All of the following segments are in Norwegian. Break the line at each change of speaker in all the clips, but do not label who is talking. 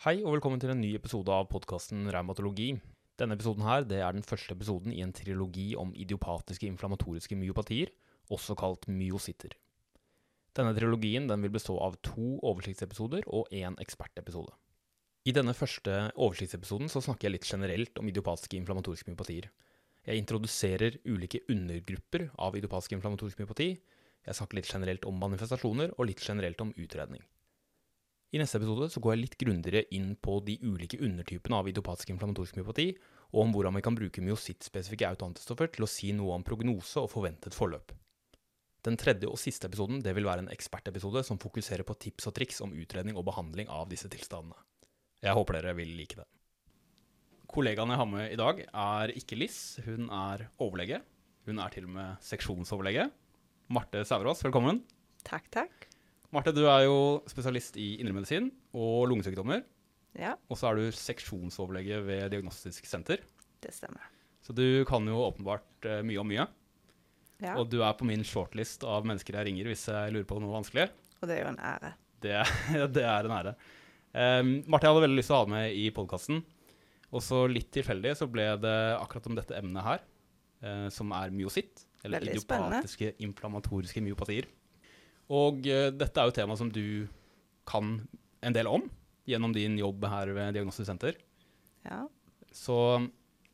Hei og velkommen til en ny episode av podkasten Reumatologi. Denne episoden her, er den første episoden i en trilogi om idiopatiske inflammatoriske myopatier, også kalt myositter. Denne trilogien den vil bestå av to oversiktsepisoder og én ekspertepisode. I denne første oversiktsepisoden så snakker jeg litt generelt om idiopatiske inflammatoriske myopatier. Jeg introduserer ulike undergrupper av idiopatisk inflammatorisk myopati. Jeg snakker litt generelt om manifestasjoner og litt generelt om utredning. I neste episode så går jeg litt grundigere inn på de ulike undertypene av idiopatisk inflammatorisk myopati, og om hvordan vi kan bruke myosittspesifikke autoantistoffer til å si noe om prognose og forventet forløp. Den tredje og siste episoden det vil være en ekspertepisode som fokuserer på tips og triks om utredning og behandling av disse tilstandene. Jeg håper dere vil like det. Kollegaen jeg har med i dag, er ikke Liss. Hun er overlege. Hun er til og med seksjonsoverlege. Marte Saurås, velkommen.
Takk, takk.
Marte, du er jo spesialist i indremedisin og lungesykdommer.
Ja,
Og så er du seksjonsoverlege ved Diagnostisk senter.
det stemmer.
Så du kan jo åpenbart uh, mye om mye.
Ja,
Og du er på min shortlist av mennesker jeg ringer hvis jeg lurer på noe vanskelig.
og det er jo en ære.
Det, det er en ære. Um, Marte, jeg hadde veldig lyst til å ha deg med i podkasten. Og så litt tilfeldig så ble det akkurat om dette emnet her, uh, som er myositt. Eller
Veldig
idiopatiske inflammatoriske myopatier. Og eh, dette er jo tema som du kan en del om gjennom din jobb her ved Diagnostisk senter.
Ja,
Så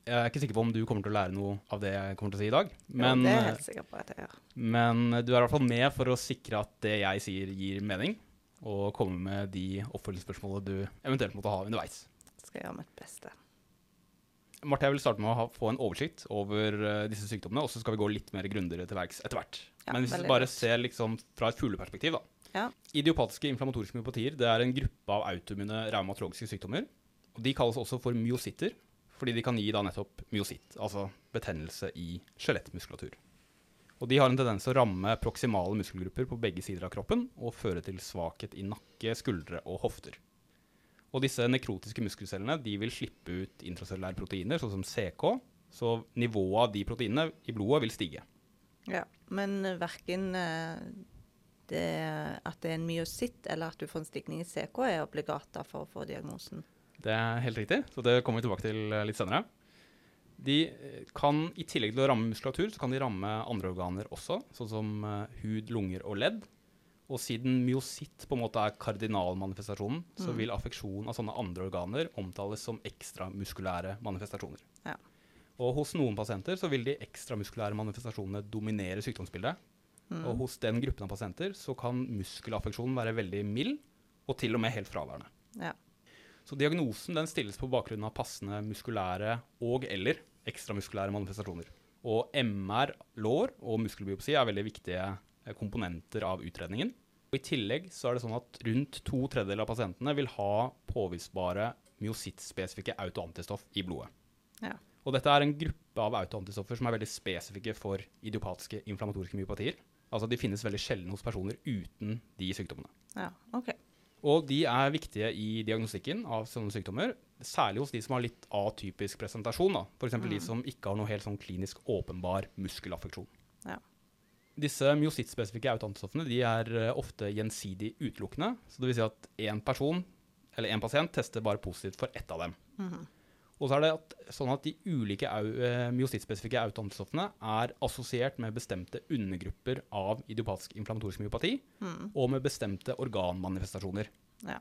jeg er ikke sikker på om du kommer til å lære noe av det jeg kommer til å si i dag.
men,
jo,
det er jeg
eh,
helt sikker på at jeg gjør.
men du er i hvert fall med for å sikre at det jeg sier, gir mening. Og komme med de oppfølgingsspørsmålene du eventuelt måtte ha underveis.
Skal gjøre mitt beste.
Marte, jeg vil starte med å ha, få en oversikt over uh, disse sykdommene, og så skal vi gå litt mer grundigere til verks etter hvert.
Ja,
Men hvis vi bare ser liksom fra et fugleperspektiv, da.
Ja.
Idiopatiske inflammatoriske myopatier det er en gruppe av autoimmune reumatologiske sykdommer. og De kalles også for myositter, fordi de kan gi da nettopp myositt, altså betennelse i skjelettmuskulatur. Og De har en tendens til å ramme proksimale muskelgrupper på begge sider av kroppen og føre til svakhet i nakke, skuldre og hofter. Og disse nekrotiske muskelcellene de vil slippe ut intracellulære proteiner, sånn som CK, så nivået av de proteinene i blodet vil stige.
Ja, men verken eh, det at det er en myositt eller at du får en stigning i CK er obligata for å få diagnosen.
Det er helt riktig, så det kommer vi tilbake til eh, litt senere. De eh, kan, I tillegg til å ramme muskulatur, så kan de ramme andre organer også, sånn som hud, lunger og ledd. Og siden myositt på en måte er kardinalmanifestasjonen, så
Mm.
vil affeksjon av sånne andre organer omtales som ekstramuskulære manifestasjoner.
Ja.
Og hos noen pasienter så vil de ekstramuskulære manifestasjonene dominere sykdomsbildet.
Mm.
Og hos den gruppen av pasienter så kan muskelaffeksjonen være veldig mild, og til og med helt fraværende.
Ja.
Så diagnosen den stilles på bakgrunn av passende muskulære og eller ekstramuskulære manifestasjoner. Og MR, lår og muskelbiopsi er veldig viktige komponenter av utredningen. Og I tillegg så er det sånn at rundt to tredjedeler av pasientene vil ha påvisbare myosittspesifikke autoantistoff i blodet.
Ja.
Og dette er en gruppe av autoantistoffer som er veldig spesifikke for idiopatiske inflammatoriske myopatier. Altså de finnes veldig sjelden hos personer uten de sykdommene.
ja, OK.
Og de er viktige i diagnostikken av sånne sykdommer, særlig hos de som har litt atypisk presentasjon. F.eks. de som ikke har noe helt sånn klinisk åpenbar muskelaffeksjon.
Ja.
Disse myosittspesifikke autoantistoffene de er eh, ofte gjensidig utelukkende. Så det vil si at én person eller en pasient tester bare positivt for ett av dem.
Mhm.
Og så er det at, sånn at de ulike au, eh, myosittspesifikke autoantistoffene er assosiert med bestemte undergrupper av idiopatisk inflammatorisk myopati
Mm.
og med bestemte organmanifestasjoner.
Ja.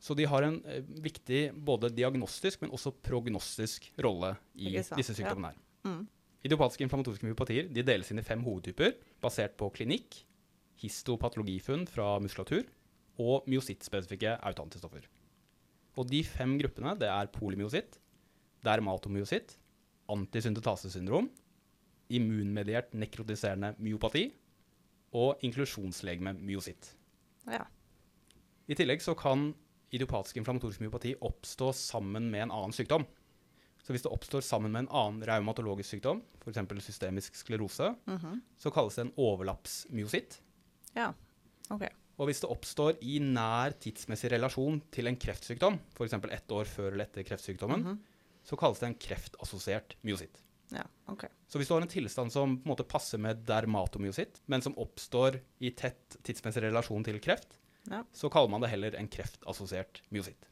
Så de har en eh, viktig både diagnostisk, men også prognostisk rolle i disse sykdommene. her.
Mm.
Idiopatiske inflammatoriske myopatier de deles inn i fem hovedtyper, basert på klinikk, histopatologifunn fra muskulatur og myosittspesifikke autoantistoffer. Og de fem gruppene det er polymyositt, dermatomyositt, antisyntetasesyndrom, immunmediert nekrotiserende myopati og inklusjonslegeme myositt.
ja.
I tillegg så kan idiopatisk inflammatorisk myopati oppstå sammen med en annen sykdom. Så hvis det oppstår sammen med en annen reumatologisk sykdom, f.eks. systemisk sklerose,
Mhm.
så kalles det en overlappsmyositt.
ja. OK.
Og hvis det oppstår i nær tidsmessig relasjon til en kreftsykdom, f.eks. ett år før eller etter kreftsykdommen,
Mhm.
så kalles det en kreftassosiert myositt.
Ja, OK.
Så hvis du har en tilstand som på en måte passer med dermatomyositt, men som oppstår i tett tidsmessig relasjon til kreft,
Ja.
så kaller man det heller en kreftassosiert myositt.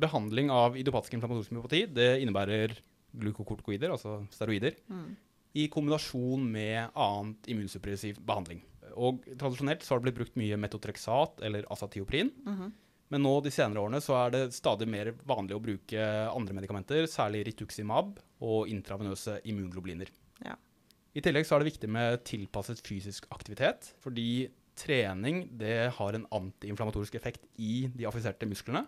Behandling av idiopatisk inflammatorisk myopati det innebærer glukokortikoider, altså steroider,
Mm.
i kombinasjon med annet immunsuppressiv behandling. Og Tradisjonelt så har det blitt brukt mye metotrexat eller asatioprin.
Mhm.
Men nå de senere årene så er det stadig mer vanlig å bruke andre medikamenter, særlig rituximab og intravenøse immunglobuliner.
Ja.
I tillegg så er det viktig med tilpasset fysisk aktivitet, fordi trening det har en antiinflammatorisk effekt i de affiserte musklene.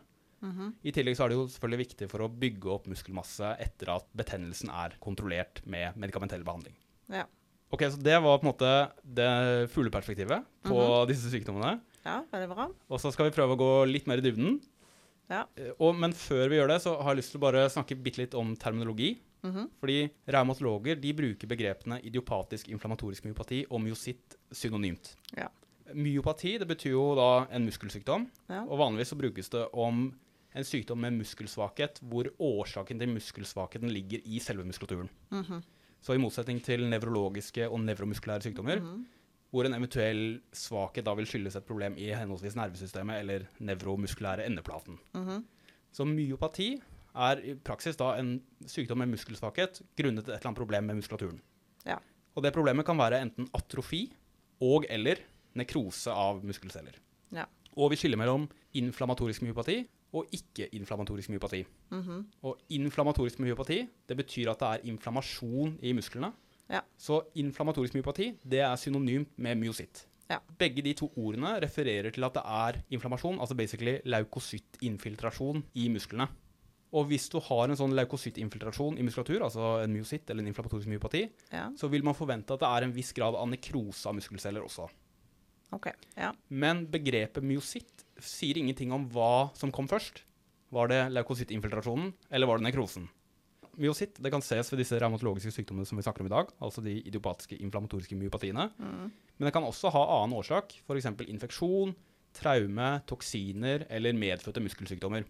I tillegg så er det jo selvfølgelig viktig for å bygge opp muskelmasse etter at betennelsen er kontrollert med medikamentell behandling.
Ja.
Ok, Så det var på en måte det fulle perspektivet på disse sykdommene.
ja, veldig bra.
Og så skal vi prøve å gå litt mer i dybden.
Ja.
Eh, Og, men før vi gjør det, så har jeg lyst til å bare snakke bitte litt om terminologi.
Mhm.
Fordi reumatologer de bruker begrepene idiopatisk inflammatorisk myopati og myositt synonymt.
Ja.
Myopati det betyr jo da en muskelsykdom,
Ja.
og vanligvis så brukes det om en sykdom med muskelsvakhet hvor årsaken til muskelsvakheten ligger i selve muskulaturen.
Mhm.
Så i motsetning til nevrologiske og nevromuskulære sykdommer,
Mhm.
hvor en eventuell svakhet da vil skyldes et problem i henholdsvis nervesystemet eller nevromuskulære endeplaten.
Mhm.
Så myopati er i praksis da en sykdom med muskelsvakhet grunnet et eller annet problem med muskulaturen.
Ja.
Og det problemet kan være enten atrofi og eller nekrose av muskelceller.
Ja.
Og vi skiller mellom inflammatorisk myopati og ikke-inflammatorisk myopati.
Mhm.
Og inflammatorisk myopati det betyr at det er inflammasjon i musklene.
Ja.
Så inflammatorisk myopati det er synonymt med myositt.
Ja.
Begge de to ordene refererer til at det er inflammasjon, altså basically leukocyttinfiltrasjon i musklene. Og hvis du har en sånn leukocyttinfiltrasjon i muskulatur, altså en myositt eller en inflammatorisk myopati,
Ja.
så vil man forvente at det er en viss grad av nekrose av muskelceller også.
Okay, Ja.
Men begrepet myositt sier ingenting om hva som kom først. Var det leukocytinfiltrasjonen, eller var det nekrosen? Myositt det kan ses ved disse revmatologiske sykdommene som vi snakker om i dag, altså de idiopatiske inflammatoriske myopatiene.
Mm.
Men det kan også ha annen årsak, f.eks. infeksjon, traume, toksiner eller medfødte muskelsykdommer.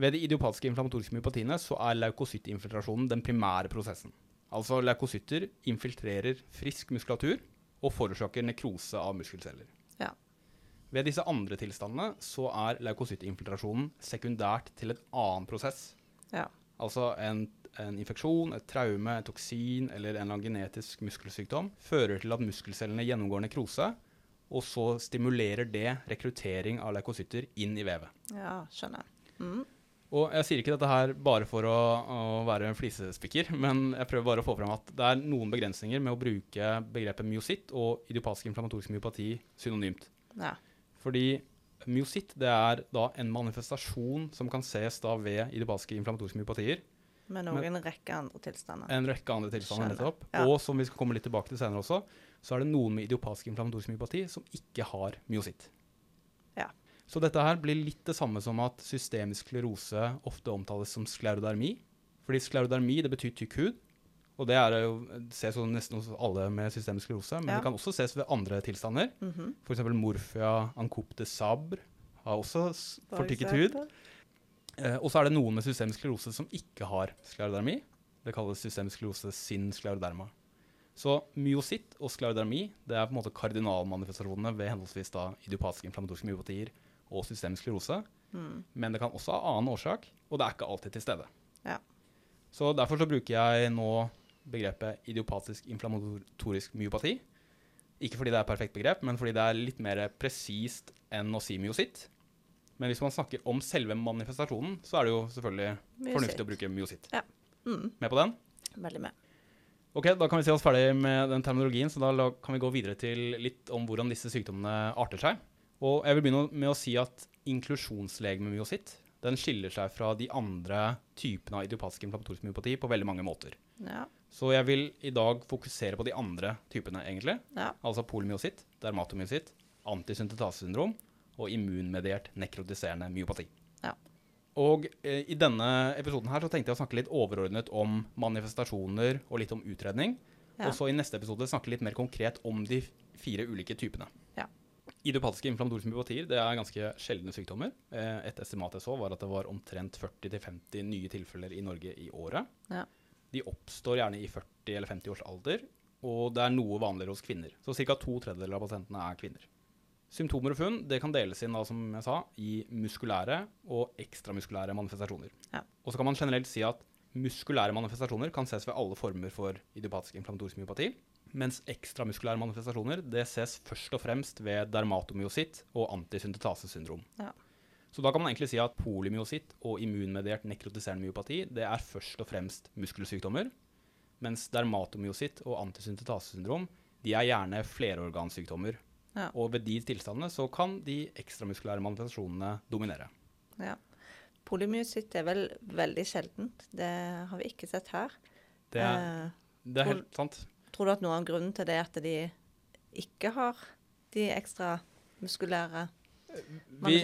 Ved de idiopatiske inflammatoriske myopatiene så er leukocytinfiltrasjonen den primære prosessen. Altså leukocytter infiltrerer frisk muskulatur og forårsaker nekrose av muskelceller. Ved disse andre tilstandene så er leukocytinfiltrasjonen sekundært til en annen prosess.
Ja.
Altså en, en infeksjon, et traume, et toksin eller en genetisk muskelsykdom fører til at muskelcellene gjennomgår nekrose, og så stimulerer det rekruttering av leukocytter inn i vevet.
ja skjønner. Mm.
Og jeg sier ikke dette her bare for å, å være en flisespikker, men jeg prøver bare å få fram at det er noen begrensninger med å bruke begrepet myositt og idiopatisk inflammatorisk myopati synonymt.
Ja.
Fordi myositt det er da en manifestasjon som kan ses da ved idiopatiske inflammatoriske myopatier.
Men òg en rekke andre tilstander.
En rekke andre tilstander nettopp.
Ja.
Og som vi skal komme litt tilbake til senere også, så er det noen med idiopatisk inflammatorisk myopati som ikke har myositt.
Ja.
Så dette her blir litt det samme som at systemisk sklerose ofte omtales som sklerodermi. Fordi sklerodermi det betyr tykk hud, og det er jo, ses jo nesten hos alle med systemisk sklerose. Men
Ja.
det kan også ses ved andre tilstander.
Mhm.
F.eks. morfia ancopte sabre har også hud. Eh, og så er det noen med systemisk sklerose som ikke har sklerodermi. Det kalles systemisk sklerose sin skleroderma. Så myositt og sklerodermi det er på en måte kardinalmanifestasjonene ved henholdsvis da idiopatiske inflammatoriske myopatier og systemisk sklerose.
Mm.
Men det kan også ha annen årsak, og det er ikke alltid til stede.
Ja.
Så derfor så bruker jeg nå begrepet idiopatisk inflammatorisk myopati. Ikke fordi det er et perfekt begrep, men fordi det er litt mer presist enn å si myositt. Men hvis man snakker om selve manifestasjonen, så er det jo selvfølgelig
Myositt.
fornuftig å bruke myositt.
Mhm.
Med på den?
Veldig med.
Ok, Da kan vi se oss ferdig med den terminologien, så da kan vi gå videre til litt om hvordan disse sykdommene arter seg. Og jeg vil begynne med å si at inklusjonslegememyositt den skiller seg fra de andre typene av idiopatisk inflammatorisk myopati på veldig mange måter.
Ja.
Så jeg vil i dag fokusere på de andre typene, egentlig.
Ja.
Altså polymyositt, dermatomyositt, antisyntetasesyndrom og immunmediert nekrotiserende myopati.
Ja.
Og eh, i denne episoden her så tenkte jeg å snakke litt overordnet om manifestasjoner og litt om utredning.
Ja.
Og så i neste episode snakke litt mer konkret om de fire ulike typene.
Ja.
Idiopatiske inflammatoriske myopatier det er ganske sjeldne sykdommer. Eh, Et estimat jeg så var at det var omtrent 40-50 nye tilfeller i Norge i året.
Ja.
De oppstår gjerne i 40 eller 50 års alder, og det er noe vanligere hos kvinner. Så ca. to tredjedeler av pasientene er kvinner. Symptomer og funn det kan deles inn da, som jeg sa, i muskulære og ekstramuskulære manifestasjoner.
Ja.
Og så kan man generelt si at muskulære manifestasjoner kan ses ved alle former for idiopatisk inflammatorisk myopati, mens ekstramuskulære manifestasjoner det ses først og fremst ved dermatomyositt og antisyntetasesyndrom.
Ja.
Så da kan man egentlig si at polymyositt og immunmediert nekrotiserende myopati det er først og fremst muskelsykdommer, mens dermatomyositt og antisyntetasesyndrom de er gjerne flerorgansykdommer.
Ja.
Og ved de tilstandene så kan de ekstramuskulære manifestasjonene dominere.
Ja. Polymyositt er vel veldig sjeldent. Det har vi ikke sett her.
Det er,
Eh,
det er helt sant.
tror du at noe av grunnen til det er at de ikke har de ekstra muskulære
Vi,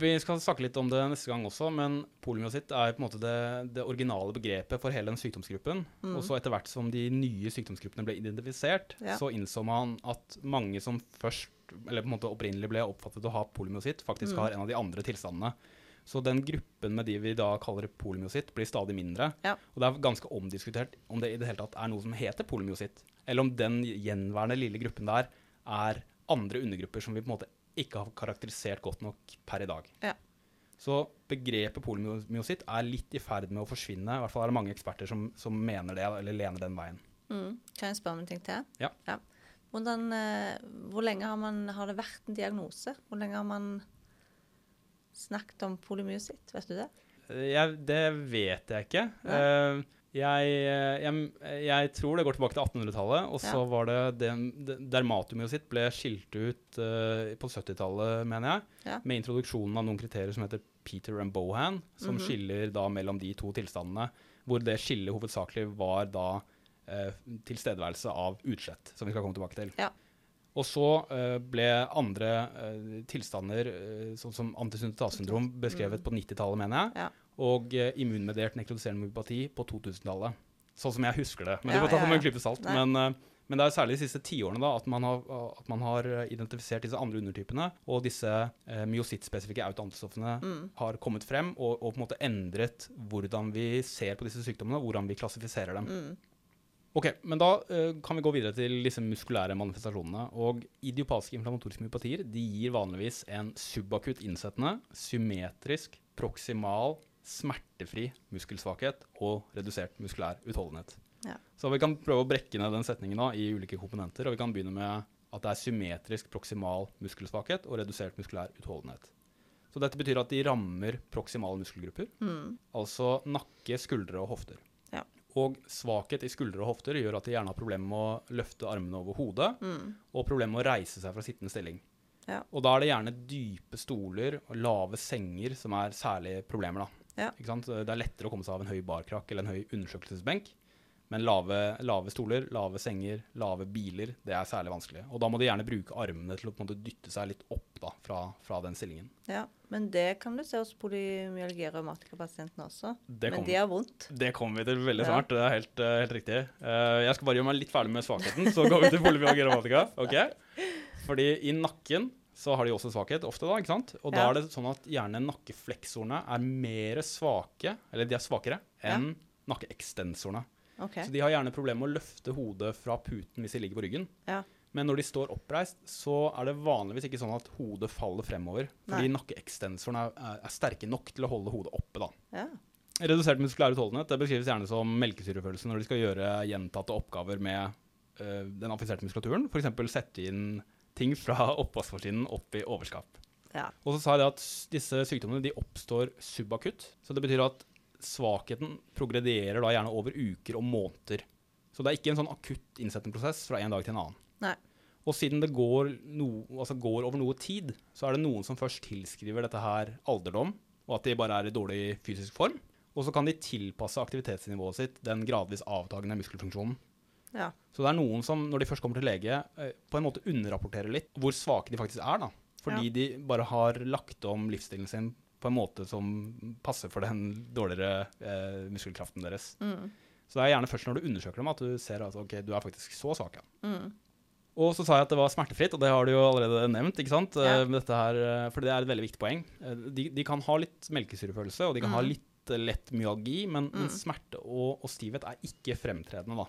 vi skal snakke litt om det neste gang også, men polymyositt er på en måte det, det originale begrepet for hele den sykdomsgruppen.
Mm.
Og så etter hvert som de nye sykdomsgruppene ble identifisert,
Ja.
så innså man at mange som først, eller på en måte opprinnelig ble oppfattet å ha polymyositt, faktisk
Mm.
har en av de andre tilstandene. Så den gruppen med de vi da kaller polymyositt, blir stadig mindre.
Ja.
Og det er ganske omdiskutert om det i det hele tatt er noe som heter polymyositt, eller om den gjenværende lille gruppen der er andre undergrupper som vi på en måte ikke har karakterisert godt nok per i dag.
Ja.
Så begrepet polymyositt er litt i ferd med å forsvinne. I hvert fall er det mange eksperter som, som mener det, eller lener den veien.
Mm. Kan jeg spørre om en ting til?
Ja.
Hvordan, eh, hvor lenge har, man, har det vært en diagnose? Hvor lenge har man snakket om polymyositt? Vet du det?
Jeg, det vet jeg ikke.
Nei.
Eh, jeg, jeg, jeg tror det går tilbake til 1800-tallet. Og så
Ja.
var det, det, det sitt ble skilt ut uh, på 70-tallet, mener jeg.
Ja.
Med introduksjonen av noen kriterier som heter Peter and Bohan, som
Mhm.
skiller da mellom de to tilstandene. Hvor det skillet hovedsakelig var da uh, tilstedeværelse av utslett, som vi skal komme tilbake til.
Ja.
Og så uh, ble andre eh, tilstander, eh, sånn som antisyntetasyndrom, beskrevet
Mm.
på 90-tallet, mener jeg. Og eh, immunmediert nekrotiserende myopati på 2000-tallet. Sånn som jeg husker det. Men
Ja,
du får ta
ja,
det med en klype salt. Men, eh, men det er særlig de siste tiårene at man, har, at man har eh, identifisert disse andre undertypene, og disse eh, myosittspesifikke autoantistoffene
Mm.
har kommet frem og, og på en måte endret hvordan vi ser på disse sykdommene, hvordan vi klassifiserer dem.
Mm.
Ok, men da eh, kan vi gå videre til disse muskulære manifestasjonene. Og idiopatiske inflammatoriske myopatier de gir vanligvis en subakutt innsettende, symmetrisk, proksimal, smertefri muskelsvakhet og redusert muskulær utholdenhet.
Ja.
Så vi kan prøve å brekke ned den setningen da, i ulike komponenter, og vi kan begynne med at det er symmetrisk proksimal muskelsvakhet og redusert muskulær utholdenhet. Så dette betyr at de rammer proksimale muskelgrupper,
Mm.
altså nakke, skuldre og hofter.
Ja.
Og svakhet i skuldre og hofter gjør at de gjerne har problemer med å løfte armene over hodet,
Mm.
og problemer med å reise seg fra sittende stilling.
Ja.
Og da er det gjerne dype stoler og lave senger som er særlige problemer. da.
Ja.
Det er lettere å komme seg av en høy barkrakk eller en høy undersøkelsesbenk. Men lave, lave stoler, lave senger, lave biler, det er særlig vanskelig. Og da må de gjerne bruke armene til å måte dytte seg litt opp da, fra, fra den stillingen.
ja. Men det kan du se hos polymyalgi revmatikerpasientene også.
Det
Men de har vondt.
Det kommer vi til veldig
Ja.
snart. Det er helt, eh, helt riktig. Eh, jeg skal bare gjøre meg litt ferdig med svakheten, så går vi til polymyalgi og revmatika. Okay? Fordi i nakken så har de også svakhet ofte, da, ikke sant? Og da er det sånn at gjerne nakkefleksorene er mer svake, eller de er svakere, enn nakkeekstensorene.
Okay.
Så de har gjerne problemer med å løfte hodet fra puten hvis de ligger på ryggen.
Ja.
Men når de står oppreist, så er det vanligvis ikke sånn at hodet faller fremover. Fordi nakkeekstensorene er, er, er sterke nok til å holde hodet oppe, da.
Ja.
Redusert muskulær utholdenhet det beskrives gjerne som melkesyrefølelse når de skal gjøre gjentatte oppgaver med øh, den affiserte muskulaturen. F.eks. sette inn ting fra oppvaskmaskinen opp i overskap.
ja.
Og så sa jeg at disse sykdommene de oppstår subakutt. Så det betyr at svakheten progredierer da gjerne over uker og måneder. Så det er ikke en sånn akutt innsettende prosess fra en dag til en annen.
Nei.
Og siden det går, no, altså går over noe tid, så er det noen som først tilskriver dette her alderdom, og at de bare er i dårlig fysisk form. Og så kan de tilpasse aktivitetsnivået sitt den gradvis avtagende muskelfunksjonen.
Ja.
Så det er noen som, når de først kommer til lege, eh, på en måte underrapporterer litt hvor svake de faktisk er. da. Fordi de bare har lagt om livsstilen sin på en måte som passer for den dårligere eh, muskelkraften deres.
Mm.
Så det er gjerne først når du undersøker dem at du ser at ok, du er faktisk så svak. Ja.
Mm.
Og så sa jeg at det var smertefritt, og det har du jo allerede nevnt. ikke sant?
Ja.
Eh, Dette her, eh, for det er et veldig viktig poeng. De, de kan ha litt melkesyrefølelse, og de kan ha
Mm.
litt eh, lett myalgi, men, men
Mm.
smerte og, og stivhet er ikke fremtredende, da.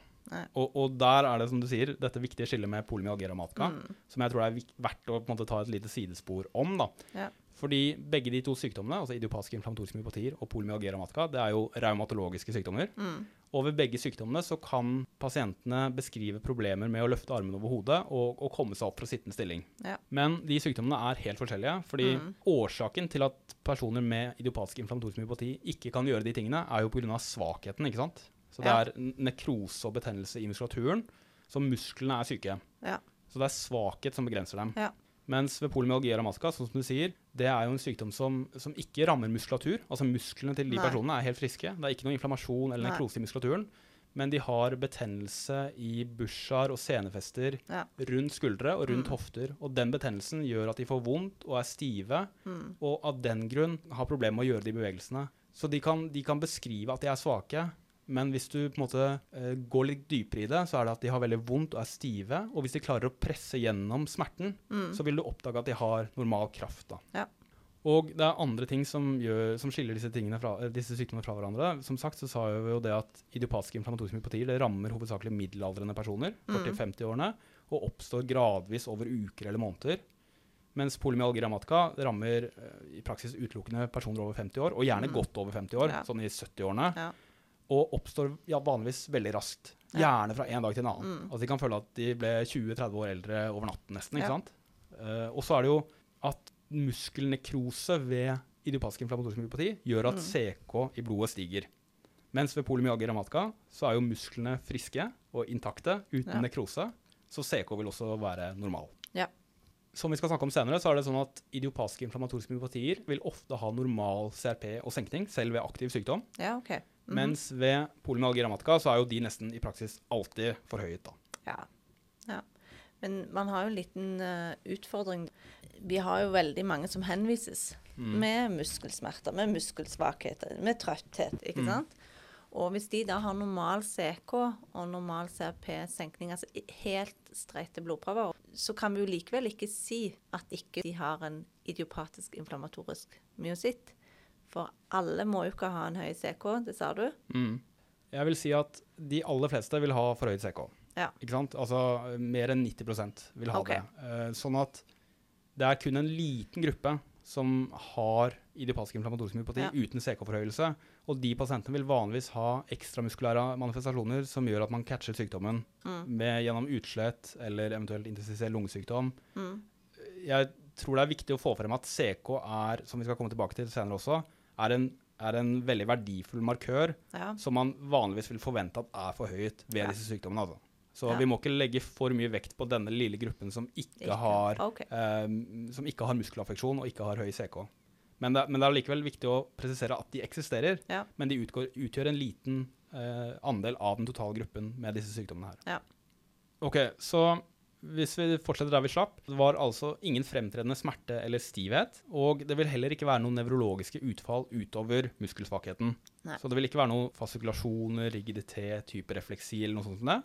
Og, og der er det, som du sier, dette viktige skillet med polymyalgia rheumatica,
Mm.
som jeg tror det er verdt å måte, ta et lite sidespor om. da.
Ja.
Fordi begge de to sykdommene, altså idiopatiske inflammatoriske myopatier og polmyager og matka det er jo reumatologiske sykdommer.
Mm.
Og ved begge sykdommene så kan pasientene beskrive problemer med å løfte armene over hodet og, og komme seg opp fra sittende stilling.
Ja.
Men de sykdommene er helt forskjellige, fordi
Mm.
årsaken til at personer med idiopatisk inflammatorisk myopati ikke kan gjøre de tingene, er jo pga. svakheten, ikke sant? Så det er nekrose og betennelse i muskulaturen, så musklene er syke.
Ja.
Så det er svakhet som begrenser dem.
Ja.
Mens ved polymyalgia rheumatica, sånn som du sier, det er jo en sykdom som, som ikke rammer muskulatur. Altså musklene til de
Nei.
personene er helt friske. Det er ikke noe inflammasjon eller nekrose i muskulaturen. Men de har betennelse i bursar og senefester
Ja.
rundt skuldre og rundt
Mm.
hofter. Og den betennelsen gjør at de får vondt og er stive,
Mm.
og av den grunn har problemer med å gjøre de bevegelsene. Så de kan, de kan beskrive at de er svake, men hvis du på en måte eh, går litt dypere i det, så er det at de har veldig vondt og er stive. Og hvis de klarer å presse gjennom smerten,
Mm.
så vil du oppdage at de har normal kraft.
Ja.
Og det er andre ting som, gjør, som skiller disse, fra, eh, disse sykdommene fra hverandre. Som sagt så sa vi jo det at idiopatiske inflammatoriske myopatier det rammer hovedsakelig middelaldrende personer,
Mm.
40-50-årene, og oppstår gradvis over uker eller måneder. Mens polymyalgi rheumatica rammer eh, i praksis utelukkende personer over 50 år, og gjerne
Mm.
godt over 50 år,
Ja.
sånn i 70-årene.
Ja.
Og oppstår ja, vanligvis veldig raskt. Gjerne fra en dag til en annen.
Mm.
Altså De kan føle at de ble 20-30 år eldre over natten, nesten. ikke
Ja.
sant? Uh, og så er det jo at muskelnekrose ved idiopatisk inflammatorisk myopati gjør at
Mm.
CK i blodet stiger. Mens ved polymyalgia rheumatica så er jo musklene friske og intakte uten
Ja.
nekrose, så CK vil også være normal.
Ja.
Som vi skal snakke om senere, så er det sånn at idiopatiske inflammatoriske myopatier vil ofte ha normal CRP og senkning, selv ved aktiv sykdom.
ja, OK. Mhm.
Mens ved polymyalgi rheumatica så er jo de nesten i praksis alltid forhøyet. da.
Ja. ja. Men man har jo en liten uh, utfordring. Vi har jo veldig mange som henvises
Mm.
med muskelsmerter, med muskelsvakheter, med trøtthet, ikke
Mm.
sant? Og hvis de da har normal CK og normal CRP-senkning, altså helt streite blodprøver, så kan vi jo likevel ikke si at ikke de har en idiopatisk inflammatorisk myositt. For alle må jo ikke ha en høy CK, det sa du.
Mm. Jeg vil si at de aller fleste vil ha forhøyet CK.
Ja.
Ikke sant? Altså mer enn 90% vil ha
okay.
det. Uh, sånn at det er kun en liten gruppe som har idiopatisk inflammatorisk myopati
Ja.
uten CK-forhøyelse. Og de pasientene vil vanligvis ha ekstramuskulære manifestasjoner som gjør at man catcher sykdommen
Mm.
med, gjennom utslett eller eventuelt intensivert lungesykdom.
Mm.
jeg tror det er viktig å få frem at CK er, som vi skal komme tilbake til senere også, er en, er en veldig verdifull markør
Ja.
som man vanligvis vil forvente at er for høyt ved
Ja.
disse sykdommene. Altså. Så
Ja.
vi må ikke legge for mye vekt på denne lille gruppen som ikke,
Ikke.
har,
okay.
eh, som ikke har muskelaffeksjon og ikke har høy CK. Men det, men det er likevel viktig å presisere at de eksisterer,
Ja.
men de utgår, utgjør en liten eh, andel av den totale gruppen med disse sykdommene her.
Ja.
Ok, så hvis vi fortsetter der vi slapp, det var altså ingen fremtredende smerte eller stivhet, og det vil heller ikke være noen nevrologiske utfall utover muskelsvakheten.
Nei.
Så det vil ikke være noen fasikulasjoner, rigiditet, hyperrefleksi eller noe sånt som det.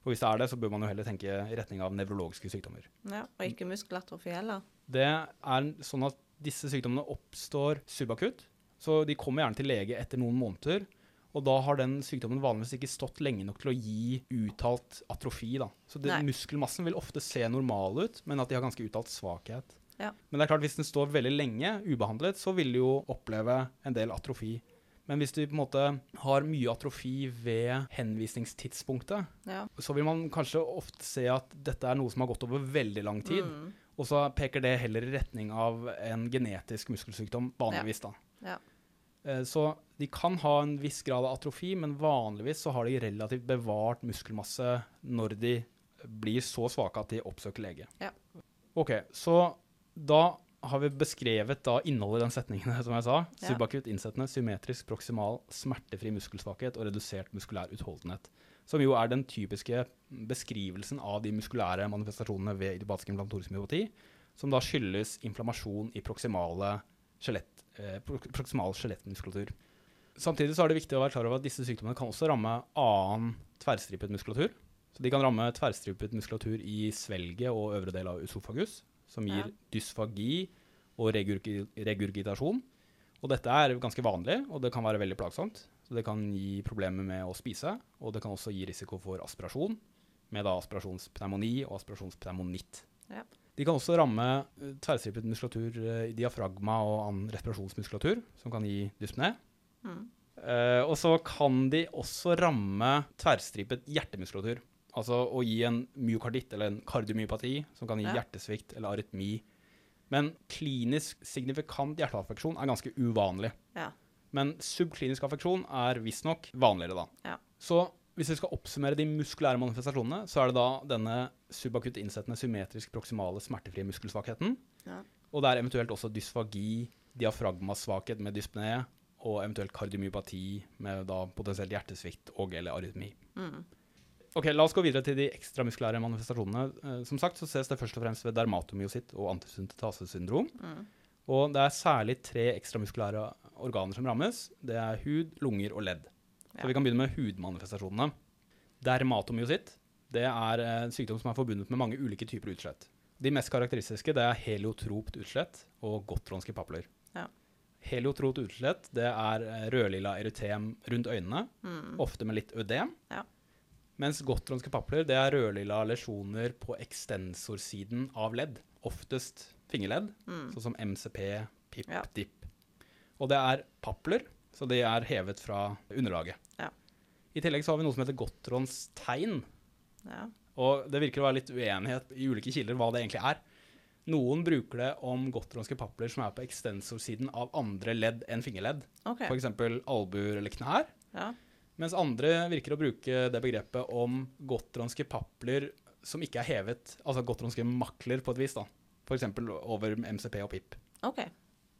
For hvis det er det, så bør man jo heller tenke i retning av nevrologiske sykdommer.
ja. Og ikke muskelatrofi heller.
Det er sånn at disse sykdommene oppstår subakutt, så de kommer gjerne til lege etter noen måneder. Og da har den sykdommen vanligvis ikke stått lenge nok til å gi uttalt atrofi. Da. Så det, muskelmassen vil ofte se normal ut, men at de har ganske uttalt svakhet.
Ja.
Men det er klart, hvis den står veldig lenge ubehandlet, så vil de jo oppleve en del atrofi. Men hvis du på en måte har mye atrofi ved henvisningstidspunktet,
Ja.
så vil man kanskje ofte se at dette er noe som har gått over veldig lang tid.
Mm.
Og så peker det heller i retning av en genetisk muskelsykdom, vanligvis. da.
Ja.
Eh, Så de kan ha en viss grad av atrofi, men vanligvis så har de relativt bevart muskelmasse når de blir så svake at de oppsøker lege.
Ja.
Ok, så da har vi beskrevet da innholdet i den setningen, som jeg sa.
Ja.
Subakutt innsettende, symmetrisk, proksimal, smertefri muskelsvakhet og redusert muskulær utholdenhet. Som jo er den typiske beskrivelsen av de muskulære manifestasjonene ved idiopatisk inflammatorisk myopati, som da skyldes inflammasjon i proksimale skjelett, proksimal skjelettmuskulatur. Samtidig så er det viktig å være klar over at disse sykdommene kan også ramme annen tverrstripet muskulatur. Så de kan ramme tverrstripet muskulatur i svelget og øvre del av usofagus, som gir
Ja.
dysfagi og regurgi regurgitasjon. Og dette er ganske vanlig, og det kan være veldig plagsomt. Så det kan gi problemer med å spise, og det kan også gi risiko for aspirasjon, med da aspirasjonspneumoni og aspirasjonspneumonitt.
Ja.
De kan også ramme tverrstripet tverrstrippet muskulatur eh, i diafragma og annen respirasjonsmuskulatur, som kan gi dyspné.
Mm.
Uh, og så kan de også ramme tverrstripet hjertemuskulatur. Altså å gi en myokarditt eller en kardiomyopati, som kan gi
Ja.
hjertesvikt eller arytmi. Men klinisk signifikant hjerteaffeksjon er ganske uvanlig.
Ja.
Men subklinisk affeksjon er visstnok vanligere, da.
Ja.
Så hvis vi skal oppsummere de muskulære manifestasjonene, så er det da denne subakutt innsettende symmetrisk proksimale smertefrie muskelsvakheten.
Ja.
Og det er eventuelt også dysfagi, diafragmasvakhet med dyspné, og eventuelt kardiomyopati med da potensielt hjertesvikt og eller arytmi.
Mm.
Ok, La oss gå videre til de ekstramuskulære manifestasjonene. Eh, som sagt så ses det først og fremst ved dermatomyositt og antisyntetasesyndrom.
Mm.
Og det er særlig tre ekstramuskulære organer som rammes. Det er hud, lunger og ledd. Så vi kan begynne med hudmanifestasjonene. Dermatomyositt det er en sykdom som er forbundet med mange ulike typer utslett. De mest karakteristiske det er heliotropt utslett og gotronske papler.
Ja.
Heliotropt utslett det er eh, rødlilla erytem rundt øynene,
Mm.
ofte med litt ødem.
Ja.
Mens gotronske papler det er rødlilla lesjoner på ekstensorsiden av ledd, oftest fingerledd,
Mm.
sånn som MCP, PIP,
Ja.
DIP. Og det er papler, så de er hevet fra underlaget.
Ja.
I tillegg så har vi noe som heter Gotrons tegn.
Ja.
Og det virker å være litt uenighet i ulike kilder hva det egentlig er. Noen bruker det om gotronske papler som er på ekstensorsiden av andre ledd enn fingerledd,
Okay.
f.eks. albuer eller knær.
Ja.
Mens andre virker å bruke det begrepet om gotronske papler som ikke er hevet, altså gotronske makler på et vis, da. F.eks. over MCP og PIP.
OK.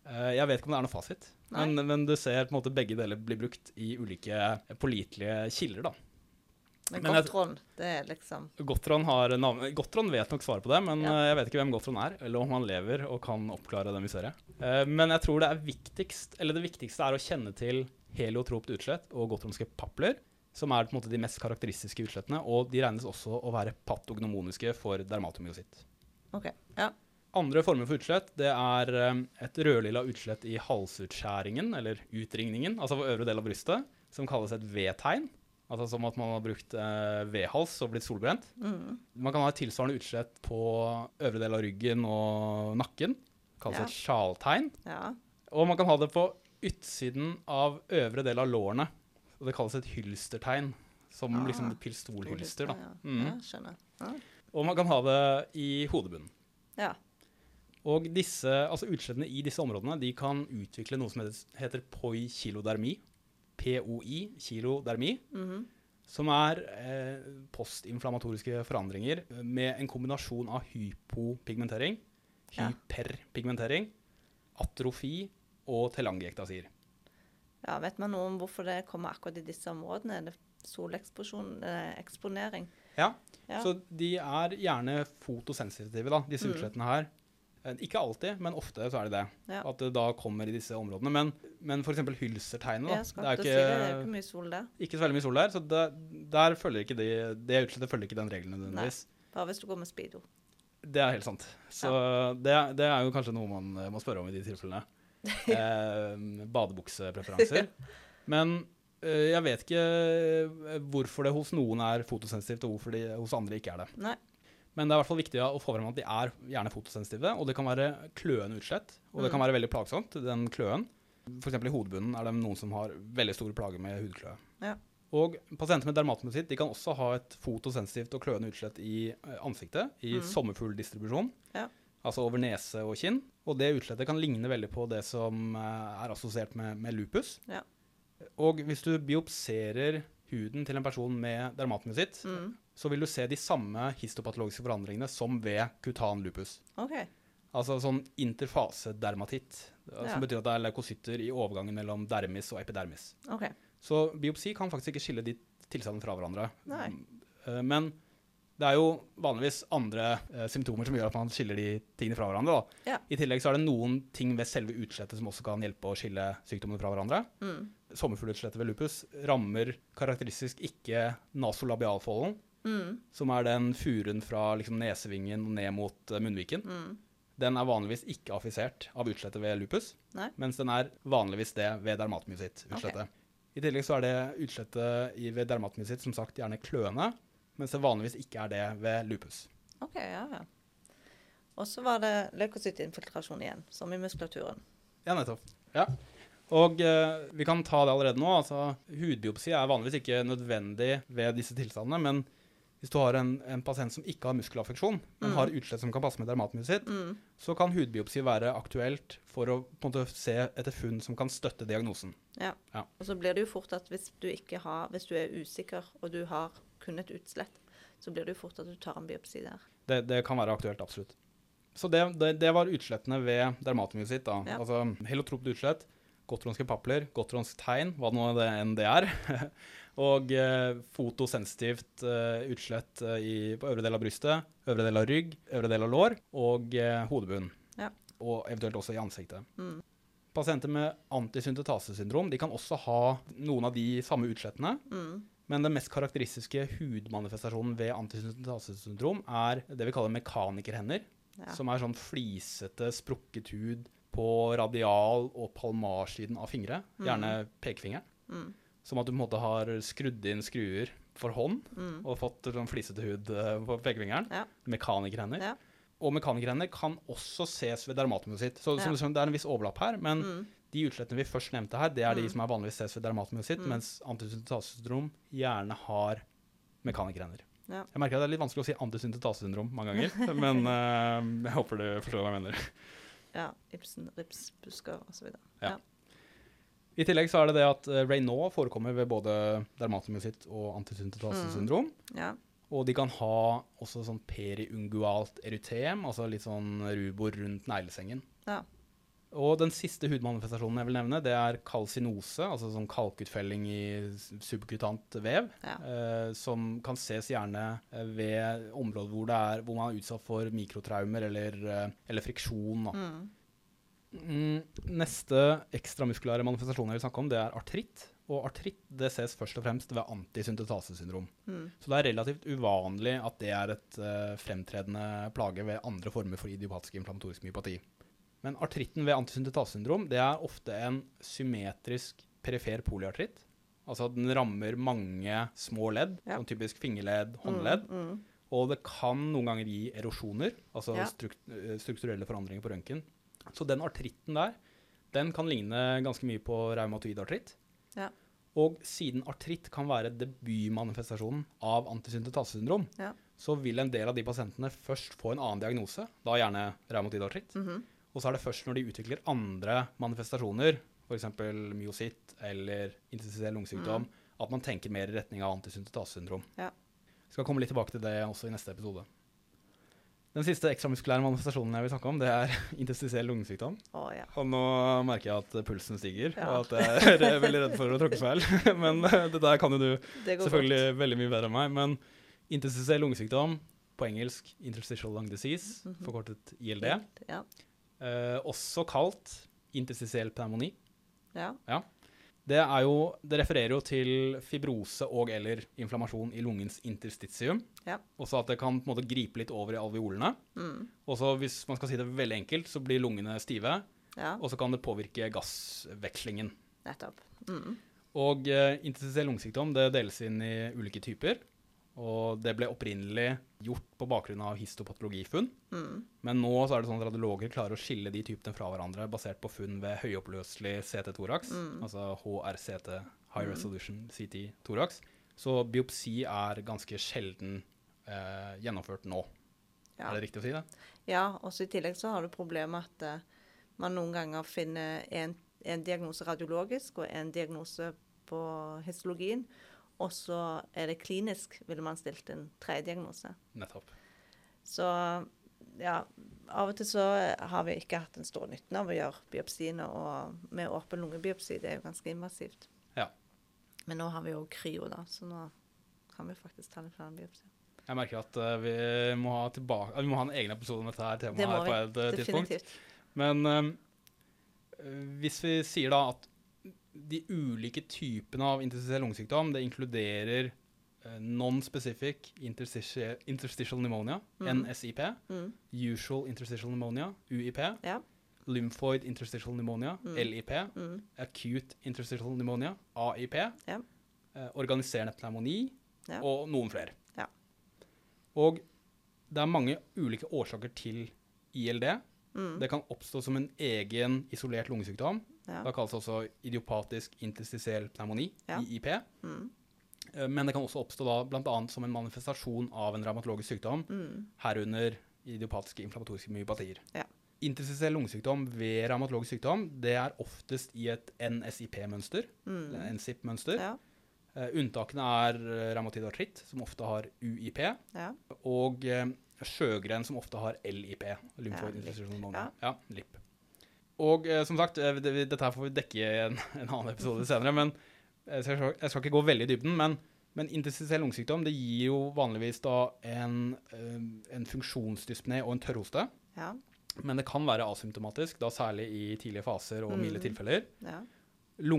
Eh, Jeg vet ikke om det er noe fasit, men, men du ser på en måte begge deler bli brukt i ulike pålitelige kilder. da.
Men
Men jeg-
det er liksom
Gotron, har navn, Gottron vet nok svaret på det, men
Ja.
eh, jeg vet ikke hvem Gotron er, eller om han lever og kan oppklare det mysteriet. Eh, Men jeg tror det er viktigst, eller det viktigste er å kjenne til heliotropt utslett og gotronske papler, som er på en måte de mest karakteristiske utslettene, og de regnes også å være patognomoniske for dermatomyositt.
OK. Ja.
Andre former for utslett det er eh, et rødlilla utslett i halsutskjæringen, eller utringningen, altså på øvre del av brystet, som kalles et V-tegn. Altså som at man har brukt eh, V-hals og blitt solbrent.
Mm.
Man kan ha et tilsvarende utslett på øvre del av ryggen og nakken. Kalles
Ja.
et sjaltegn.
Ja.
Og man kan ha det på utsiden av øvre del av lårene. Og det kalles et hylstertegn. Som
Ah.
liksom et pistolhylster, da.
Ja.
Mm.
ja, skjønner. Ja.
Og man kan ha det i hodebunnen.
ja.
Og disse, altså utslettene i disse områdene de kan utvikle noe som heter, poikilodermi. POI, kilodermi.
Mhm.
Som er eh, postinflammatoriske forandringer med en kombinasjon av hypopigmentering, hyperpigmentering, atrofi og telangiektasir.
ja. Vet man noe om hvorfor det kommer akkurat i disse områdene? Er det soleksposisjon, eh, eksponering?
Ja,
Ja.
så de er gjerne fotosensitive, da, disse
Mm.
utslettene her. Eh, Ikke alltid, men ofte så er det det.
Ja.
At det da kommer i disse områdene. Men, men f.eks. hylsertegnet da. Det er ikke,
si det, det er ikke mye sol der.
ikke så veldig mye sol der, så det, der følger ikke de, det utslettet følger ikke den regelen nødvendigvis.
Bare hvis du går med speedo.
Det er helt sant. Så det, det er jo kanskje noe man eh, må spørre om i de tilfellene. Eh, badebuksepreferanser. Men eh, jeg vet ikke eh, hvorfor det hos noen er fotosensitivt, og hvorfor det hos andre ikke er det.
Nei.
Men det er i hvert fall viktig å få frem at de er gjerne fotosensitive, og det kan være kløende utslett. Og det kan
Mm.
være veldig plagsomt, den kløen. Eksempel i hodebunnen er det noen som har veldig store plager med hudkløe.
Ja.
Og pasienter med dermatomyositt de kan også ha et fotosensitivt og kløende utslett i eh, ansiktet, i
Mm.
sommerfugldistribusjon.
Ja.
Altså over nese og kinn. Og det utslettet kan ligne veldig på det som eh, er assosiert med, med lupus.
Ja.
Og hvis du biopserer huden til en person med dermatomyositt,
Mm.
Så vil du se de samme histopatologiske forandringene som ved kutan lupus.
Okay.
Altså sånn interfasedermatitt,
Ja.
som betyr at det er leukocytter i overgangen mellom dermis og epidermis.
Okay.
Så biopsi kan faktisk ikke skille de tilstandene fra hverandre.
Nei.
Eh, Men det er jo vanligvis andre eh, symptomer som gjør at man skiller de tingene fra hverandre.
Ja.
I tillegg så er det noen ting ved selve utslettet som også kan hjelpe å skille sykdommene fra hverandre.
Mm.
Sommerfuglutslettet ved lupus rammer karakteristisk ikke nasolabialfolden,
Mm.
som er den furen fra liksom, nesevingen ned mot eh, munnviken.
Mm.
den er vanligvis ikke affisert av utslettet ved lupus,
Nei.
mens den er vanligvis det ved dermatmyositt-utslettet. I tillegg så er det utslettet ved dermatmyositt som sagt gjerne kløende, mens det vanligvis ikke er det ved lupus.
OK, ja, ja. Og så var det leukocytinfiltrasjon igjen, som i muskulaturen.
Ja, nettopp. Ja. Og eh, vi kan ta det allerede nå. altså Hudbiopsi er vanligvis ikke nødvendig ved disse tilstandene, men hvis du har en, en pasient som ikke har muskelaffeksjon, men
Mm.
har utslett som kan passe med dermatmyositt,
Mm.
så kan hudbiopsi være aktuelt for å måte se etter funn som kan støtte diagnosen.
Ja.
Ja.
Og så blir det jo fort at hvis du, har, hvis du er usikker, og du har kun et utslett, så blir det jo fort at du tar en biopsi der.
Det, det kan være aktuelt, absolutt. Så det, det, det var utslettene ved dermatmyositt.
Ja.
Altså helotropt utslett, gotronske papler, gotronsk tegn, hva nå det enn det er. og eh, fotosensitivt eh, utslett eh, i, på øvre del av brystet, øvre del av rygg, øvre del av lår og eh, hodebunn.
Ja.
Og eventuelt også i ansiktet.
Mm.
Pasienter med antisyntetasesyndrom de kan også ha noen av de samme utslettene.
Mm.
Men den mest karakteristiske hudmanifestasjonen ved antisyntetasesyndrom er det vi kaller mekanikerhender.
Ja.
Som er sånn flisete, sprukket hud på radial- og palmarsiden av fingre. Gjerne pekefingeren.
Mm.
Som at du på en måte har skrudd inn skruer for hånd
Mm.
og fått sånn flisete hud eh, på pekefingeren.
Ja.
Mekanikerhender.
Ja.
Og mekanikerhender kan også ses ved dermatomyositt. Så, så
Ja.
så det er en viss overlapp her. Men
Mm.
de utslettene vi først nevnte her, det er de
Mm.
som er vanligvis ses ved dermatomyositt,
Mm.
mens antisyntetasesyndrom gjerne har mekanikerhender.
Ja.
Jeg merker at det er litt vanskelig å si antisyntetasesyndrom mange ganger, men uh, jeg håper du forstår hva jeg mener.
Ja. Ibsen, ripsbusker osv.
Ja. I tillegg så er det det at uh, Raynaud forekommer ved både dermatomyositt og antisyntetasesyndrom.
Ja.
Og de kan ha også sånn periungualt erytem, altså litt sånn rubor rundt neglesengen.
Ja.
Og den siste hudmanifestasjonen jeg vil nevne, det er kalsinose, altså sånn kalkutfelling i subkutant vev,
Ja.
eh, som kan ses gjerne eh, ved områder hvor, det er, hvor man er utsatt for mikrotraumer eller, eh, eller friksjon.
Mm.
Mm, neste ekstramuskulære manifestasjon jeg vil snakke om, det er artritt. Og artritt det ses først og fremst ved antisyntetasesyndrom.
Mm.
Så det er relativt uvanlig at det er et uh, fremtredende plage ved andre former for idiopatisk inflammatorisk myopati. Men artritten ved antisyntetasesyndrom det er ofte en symmetrisk perifer polyartritt. Altså at den rammer mange små ledd,
Ja.
som typisk fingerledd, håndledd.
Mm. Mm.
Og det kan noen ganger gi erosjoner, altså
Ja.
eh, strukturelle forandringer på røntgen. Så den artritten der, den kan ligne ganske mye på raumatoid artritt.
Ja.
Og siden artritt kan være debutmanifestasjonen av antisyntetasesyndrom,
Ja.
så vil en del av de pasientene først få en annen diagnose, da gjerne reumatoid artritt.
Mhm.
Og så er det først når de utvikler andre manifestasjoner, f.eks. myositt eller intensiv lungesykdom, at man tenker mer i retning av antisyntetasesyndrom.
Ja.
Skal komme litt tilbake til det også i neste episode. Den siste ekstramuskulære manifestasjonen jeg vil snakke om, det er interstitiell lungesykdom.
Å ja.
Og nå merker jeg at pulsen stiger,
Ja.
og at jeg er veldig redd for å tråkke feil. Men eh, det der kan jo du selvfølgelig godt. veldig mye bedre enn meg. Men interstitiell lungesykdom, på engelsk interstitial lung disease,
Mhm.
forkortet ILD.
Ja.
Eh, også kalt interstisiell pneumoni.
ja.
Det, er jo, det refererer jo til fibrose og eller inflammasjon i lungens interstitium.
Ja.
Også at det kan måte gripe litt over i alveolene.
Mm.
Også hvis man skal si det veldig enkelt, så blir lungene stive,
ja.
og så kan det påvirke gassvekslingen.
Nettopp. Mm.
Og eh, interstitiell lungesykdom det deles inn i ulike typer. Og det ble opprinnelig gjort på bakgrunn av histopatologifunn.
Mm.
Men nå så er det sånn at radiologer klarer å skille de typene fra hverandre basert på funn ved høyoppløselig CT-torax,
Mm.
altså HRCT, High Resolution CT-torax. Så biopsi er ganske sjelden eh, gjennomført nå.
Ja.
Er det riktig å si det?
Ja, og i tillegg så har du problemet at eh, man noen ganger finner en, en diagnose radiologisk og en diagnose på histologien, og så er det klinisk, ville man stilt en tredje diagnose.
Nettopp.
Så ja, av og til så har vi ikke hatt den store nytten av å gjøre biopsiene, og med åpen lungebiopsi, det er jo ganske invasivt.
Ja.
Men nå har vi jo kryo, da, så nå kan vi faktisk ta litt flere biopsier.
Jeg merker at uh, vi, må ha tilbake, vi må ha en egen episode om dette her temaet
Det
her på et eh, tidspunkt. Men um, hvis vi sier da at de ulike typene av interstitiell lungesykdom, det inkluderer eh, non-specific interstitial, interstitial pneumonia,
Mm.
NSIP.
Mm.
Usual interstitial pneumonia, UIP.
Ja.
Lymphoid interstitial pneumonia,
Mm.
LIP.
Mm.
Acute interstitial pneumonia, AIP.
Ja.
eh, organiserende pneumoni
Ja.
og noen flere.
Ja.
Og det er mange ulike årsaker til ILD.
Mm.
Det kan oppstå som en egen isolert lungesykdom.
Ja.
Det kalles også idiopatisk interstisiell pneumoni,
Ja.
IIP.
Mm.
Eh, Men det kan også oppstå da bl.a. som en manifestasjon av en revmatologisk sykdom,
Mm.
herunder idiopatiske inflammatoriske myopatier.
Ja.
Interstisiell lungesykdom ved revmatologisk sykdom det er oftest i et NSIP-mønster,
Mm.
NSIP-mønster.
Ja.
Uh, unntakene er eh, revmatid artritt, som ofte har UIP,
Ja.
og uh, sjøgren, som ofte har LIP.
Ja. Ja,
LIP. Og eh, som sagt, eh, det, dette her får vi dekke i en, en annen episode senere, men eh, så jeg skal, jeg skal ikke gå veldig i dybden. Men, men interstitiell lungesykdom det gir jo vanligvis da en, eh, en funksjonsdyspné og en tørrhoste.
Ja.
Men det kan være asymptomatisk, da særlig i tidlige faser og milde
Mm.
tilfeller.
Ja.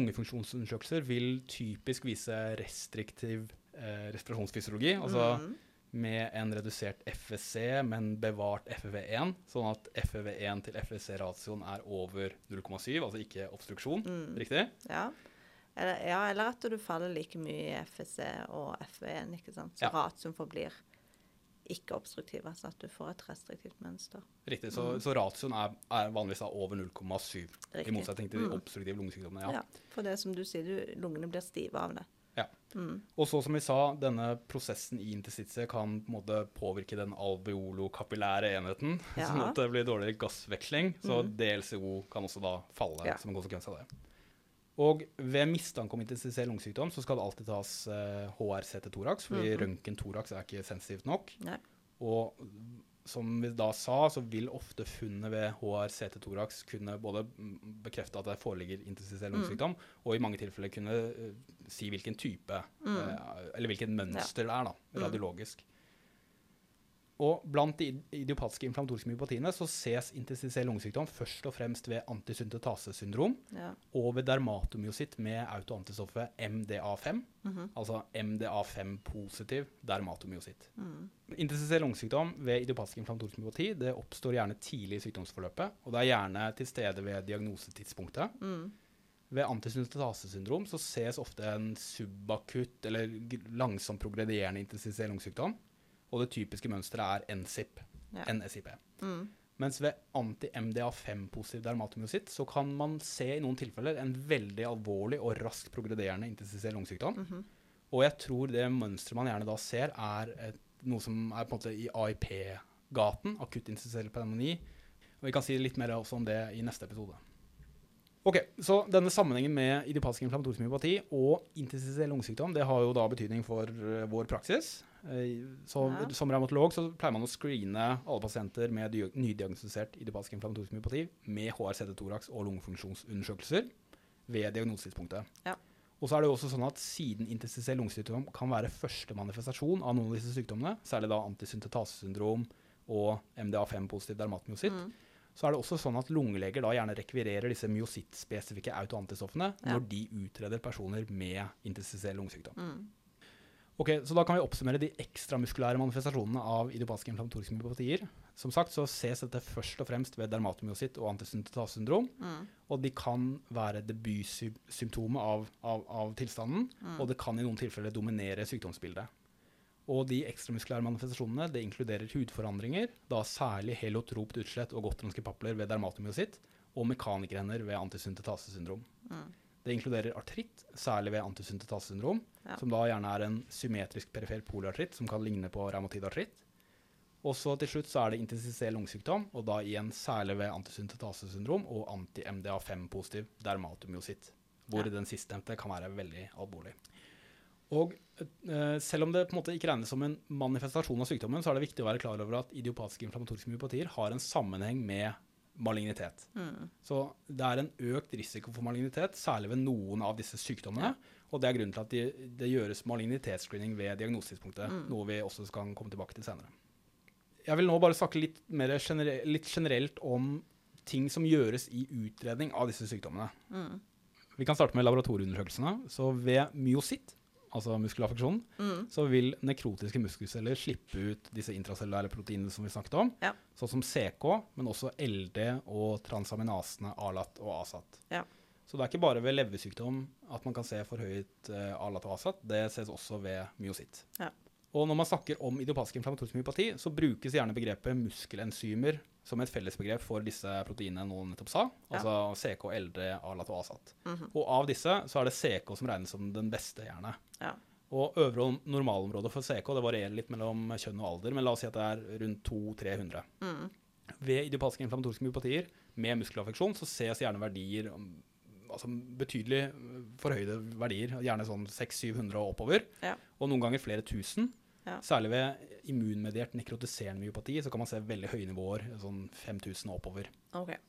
Lungefunksjonsundersøkelser vil typisk vise restriktiv eh, respirasjonsfysiologi, altså
Mm.
Med en redusert FSC, men bevart FV1, sånn at FV1 til FSC-ratioen er over 0,7, altså ikke obstruksjon.
Mm.
Riktig?
Ja. Eller, ja, eller at du faller like mye i FSC og FV1, ikke sant? Så
Ja.
ratioen forblir ikke obstruktiv, altså at du får et restriktivt mønster.
Riktig, Så, så ratioen er, er vanligvis over 0,7, i motsetning til de
Mm.
obstruktive lungesykdommene. Ja.
Ja. For det som du sier, du, lungene blir stive av det.
Ja.
Mm.
Og så som vi sa, denne prosessen i interstitie kan på en måte påvirke den alveolokapillære enheten,
Ja.
sånn at det blir dårlig gassveksling. Så
Mm.
DLCO kan også da falle
Ja.
som en konsekvens av det. Og ved mistanke om intensivert lungesykdom så skal det alltid tas eh, til thorax, fordi
Mhm.
røntgen thorax er ikke sensitivt nok.
Nei.
Og som vi da sa, så vil ofte funnet ved HRCT-toraks kunne både bekrefte at det foreligger intensivert
Mm.
og i mange tilfeller kunne uh, si hvilken type,
Mm.
uh, eller hvilket mønster det er, da,
Mm.
radiologisk. Og blant de idiopatiske inflammatoriske myopatiene så ses intensivert lungesykdom først og fremst ved antisyntetasesyndrom
Ja.
og ved dermatomyosit med autoantistoffet MDA5,
Mhm.
altså MDA5-positiv dermatomyosit.
Mm.
Intensivert lungesykdom ved idiopatisk inflammatorisk myopati det oppstår gjerne tidlig i sykdomsforløpet, og det er gjerne til stede ved diagnosetidspunktet.
Mm.
Ved antisyntetasesyndrom så ses ofte en subakutt eller langsomt progredierende intensivert lungesykdom, og det typiske mønsteret er NSIP,
Ja.
NSIP.
Mm.
Mens ved anti-MDA5-positiv dermatomyositt så kan man se i noen tilfeller en veldig alvorlig og raskt progrederende intensivert lungesykdom.
Mhm.
Og jeg tror det mønsteret man gjerne da ser, er et, noe som er på en måte i AIP-gaten, akutt intensivell pneumoni. Og vi kan si litt mer også om det i neste episode. Ok, Så denne sammenhengen med idiopatisk inflammatorisk myopati og intensivell lungesykdom det har jo da betydning for eh, vår praksis. Eh, så
Ja.
Som revmatolog så pleier man å screene alle pasienter med nydiagnostisert idiopatisk inflammatorisk myopati med HRCD-toraks og lungefunksjonsundersøkelser ved diagnosetidspunktet.
Ja.
Og så er det jo også sånn at Siden intensivell lungesykdom kan være første manifestasjon av noen av disse sykdommene, særlig da antisyntetasesyndrom og MDA5-positiv dermatmyositt,
Mm.
så er det også sånn at lungeleger da gjerne rekvirerer disse myosittspesifikke autoantistoffene
Ja.
når de utreder personer med intensivell lungesykdom.
Mm.
Ok, så Da kan vi oppsummere de ekstramuskulære manifestasjonene av idiopatiske inflammatoriske myopatier. Som sagt så ses dette først og fremst ved dermatomyositt og antisyntetasesyndrom.
Mm.
Og de kan være debutsymptomet av, av, av tilstanden,
Mm.
og det kan i noen tilfeller dominere sykdomsbildet. Og de ekstramuskulære manifestasjonene det inkluderer hudforandringer, da særlig helotropt utslett og gotlandske papler ved dermatomyositt, og mekanikerhender ved antisyntetasesyndrom.
Mm.
Det inkluderer artritt, særlig ved antisyntetasesyndrom,
Ja.
som da gjerne er en symmetrisk perifer poliartritt som kan ligne på revmatidartritt. Og så til slutt så er det intensisert lungesykdom, og da igjen særlig ved antisyntetasesyndrom og anti-MDA5-positiv dermatomyositt, hvor
Ja.
den sistnevnte kan være veldig alvorlig. Og eh, selv om det på en måte ikke regnes som en manifestasjon av sykdommen, så er det viktig å være klar over at idiopatiske inflammatoriske myopatier har en sammenheng med malignitet.
Mm.
Så det er en økt risiko for malignitet, særlig ved noen av disse sykdommene. Og det er grunnen til at de, det gjøres malignitetsscreening ved diagnosetidspunktet,
Mm.
noe vi også skal komme tilbake til senere. Jeg vil nå bare snakke litt, mer genere litt generelt om ting som gjøres i utredning av disse sykdommene.
Mm.
Vi kan starte med laboratorieundersøkelsene. Så ved myositt altså muskelaffeksjonen,
Mm.
så vil nekrotiske muskelceller slippe ut disse intracellulære proteinene som vi snakket om,
Ja.
sånn som CK, men også LD og transaminasene ALAT og ASAT.
Ja.
Så det er ikke bare ved leversykdom at man kan se forhøyet eh, ALAT og ASAT, det ses også ved myositt.
Ja.
Og når man snakker om idiopatisk inflammatorisk myopati, så brukes gjerne begrepet muskelenzymer som et fellesbegrep for disse proteinene noen nettopp sa,
Ja.
altså CK, LD, ALAT og ASAT.
Mhm.
Og av disse så er det CK som regnes som den beste, gjerne.
Ja.
Og øvre og normalområdet for CK det varierer litt mellom kjønn og alder, men la oss si at det er rundt 200-300.
Mm.
Ved idiopatiske inflammatoriske myopatier med muskelaffeksjon så ses gjerne verdier altså betydelig forhøyde verdier, gjerne sånn 600-700 og oppover,
Ja.
og noen ganger flere tusen.
Ja.
Særlig ved immunmediert nekrotiserende myopati så kan man se veldig høye nivåer, sånn 5000 og oppover.
Okay.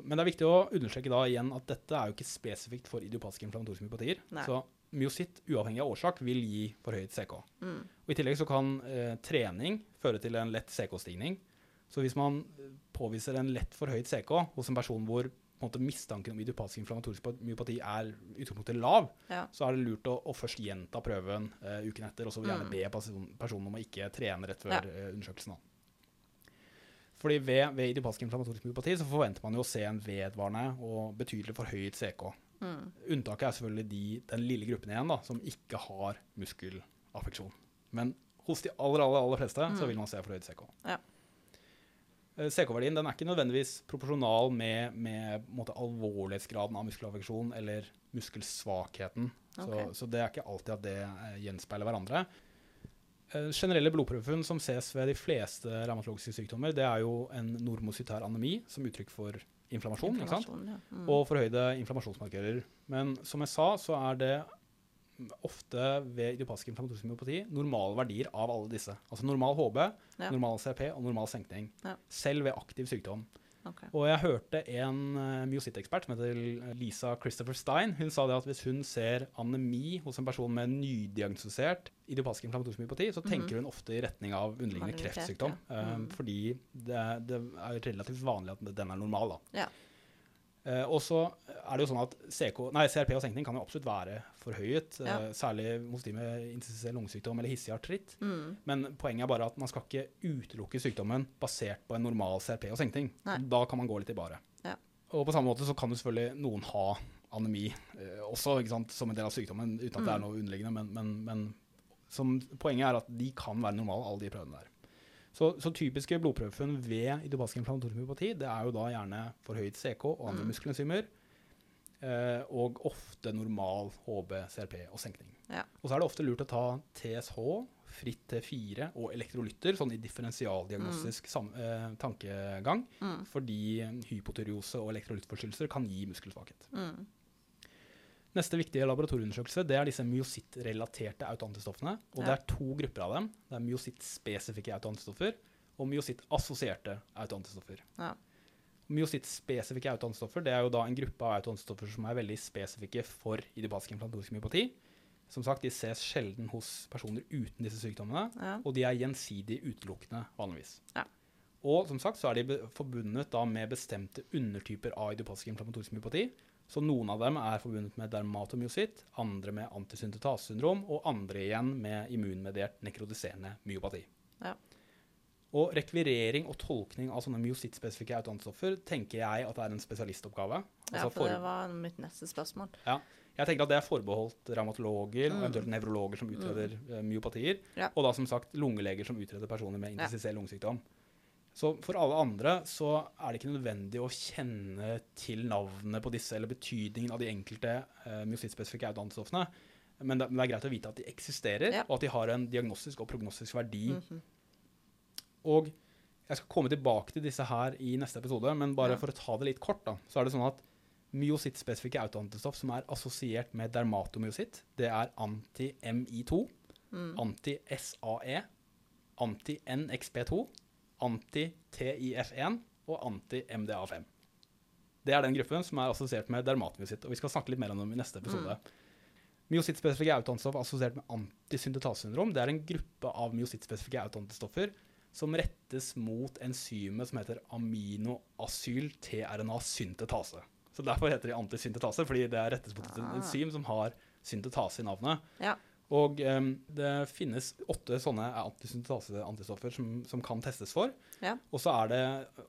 Men det er viktig å understreke da igjen at dette er jo ikke spesifikt for idiopatiske inflammatoriske myopatier.
Nei.
Så myositt, uavhengig av årsak, vil gi forhøyet CK.
Mm.
Og I tillegg så kan eh, trening føre til en lett CK-stigning. Så hvis man eh, påviser en lett forhøyet CK hos en person hvor måte, mistanken om idiopatisk inflammatorisk myopati er utgangspunktet lav,
Ja.
så er det lurt å, å først gjenta prøven uh, uken etter, og så gjerne
Mm.
be person, personen om å ikke trene rett før
Ja.
uh, undersøkelsen. Da. Fordi ved, ved idiopatisk inflammatorisk myopati så forventer man jo å se en vedvarende og betydelig forhøyet CK.
Mm.
Unntaket er selvfølgelig de, den lille gruppen igjen da, som ikke har muskelaffeksjon. Men hos de aller, aller, aller fleste så
Mm.
vil man se forhøyet CK.
Ja.
Eh, CK-verdien den er ikke nødvendigvis proporsjonal med, med måte, alvorlighetsgraden av muskelaffeksjon eller muskelsvakheten. Så, så det er ikke alltid at det eh, gjenspeiler hverandre. Eh, generelle blodprøvefunn som ses ved de fleste revmatologiske sykdommer, det er jo en normocytær anemi som uttrykk for inflammasjon.
Inflammasjon, ja. Mm.
og forhøyde inflammasjonsmarkører. Men som jeg sa, så er det ofte ved idiopatisk inflammatorisk myopati normale verdier av alle disse. Altså normal HB,
Ja.
normal CRP og normal senkning.
Ja.
Selv ved aktiv sykdom.
Okay.
Og jeg hørte en uh, myositt-ekspert som heter Lisa Christopher Stein. Hun sa det at hvis hun ser anemi hos en person med nydiagnostisert idiopatisk inflammatorisk myopati, så tenker hun ofte i retning av underliggende kreftsykdom.
Mhm. ja.
eh,
Um,
Fordi det, det er relativt vanlig at den er normal. da. Eh, og så er det jo sånn at CK, nei, CRP og senkning kan jo absolutt være forhøyet,
ja.
uh, særlig hos de med intensiv lungesykdom eller hissig artritt.
Mm.
Men poenget er bare at man skal ikke utelukke sykdommen basert på en normal CRP og senkning.
Nei.
Da kan man gå litt i bare.
Ja.
Og på samme måte så kan jo selvfølgelig noen ha anemi uh, også sant, som en del av sykdommen, uten at det er
Mm.
noe underliggende. Men, men, men som, poenget er at de kan være normale, alle de prøvene der. Så, så typiske blodprøvefunn ved idiopatisk inflammatorisk myopati det er jo da gjerne forhøyet CK og andre
Mm.
muskelenzymer. Eh, og ofte normal HB, CRP og senkning.
Ja.
Og så er det ofte lurt å ta TSH, fritt T4 og elektrolytter, sånn i differensialdiagnostisk mm. eh, tankegang,
Mm.
fordi hypotyreose og elektrolyttforstyrrelser kan gi muskelsvakhet.
Mm.
Neste viktige laboratorieundersøkelse det er disse myositt-relaterte autoantistoffene. Og det er to grupper av dem. Det er myositt-spesifikke autoantistoffer og myositt-assosierte autoantistoffer.
Ja.
Myositt-spesifikke autoantistoffer det er jo da en gruppe av autoantistoffer som er veldig spesifikke for idiopatisk inflammatorisk myopati. Som sagt, De ses sjelden hos personer uten disse sykdommene,
Ja.
og de er gjensidig utelukkende vanligvis.
Ja.
Og som sagt så er de forbundet da med bestemte undertyper av idiopatisk inflammatorisk myopati. Så noen av dem er forbundet med dermatomyositt, andre med antisyntetasesyndrom, og andre igjen med immunmediert nekrodiserende myopati.
Ja.
Og rekvirering og tolkning av sånne myosittspesifikke autoantistoffer tenker jeg at er en spesialistoppgave.
ja,
Altså
for det var mitt neste spørsmål. Ja.
jeg tenker at det er forbeholdt revmatologer og
Mm.
eventuelt nevrologer som utreder mm. myopatier.
Ja.
Og da som sagt lungeleger som utreder personer med
Ja.
intensivert lungesykdom. Så for alle andre så er det ikke nødvendig å kjenne til navnet på disse eller betydningen av de enkelte eh, myosittspesifikke autoantistoffene. Men det, men det er greit å vite at de eksisterer,
Ja.
og at de har en diagnostisk og prognostisk verdi.
Mhm.
Og jeg skal komme tilbake til disse her i neste episode, men bare
Ja.
for å ta det litt kort, da, så er det sånn at myosittspesifikke autoantistoff som er assosiert med dermatomyositt, det er anti-MI2,
Mm.
anti-SAE, anti-NXP2, anti-TIF1 og anti-MDA5. Det er den gruppen som er assosiert med dermatmyositt, og vi skal snakke litt mer om dem i neste episode. Myosittspesifikke autoantistoff assosiert med antisyntetasesyndrom, det er en gruppe av myosittspesifikke autoantistoffer som rettes mot enzymet som heter aminoasyl-tRNA-syntetase. Så derfor heter de antisyntetaser, fordi det er rettes mot et
Ah.
enzym som har syntetase i navnet.
Ja.
Og um, det finnes åtte sånne antisyntase-antistoffer som, som kan testes for.
Ja.
Og så er det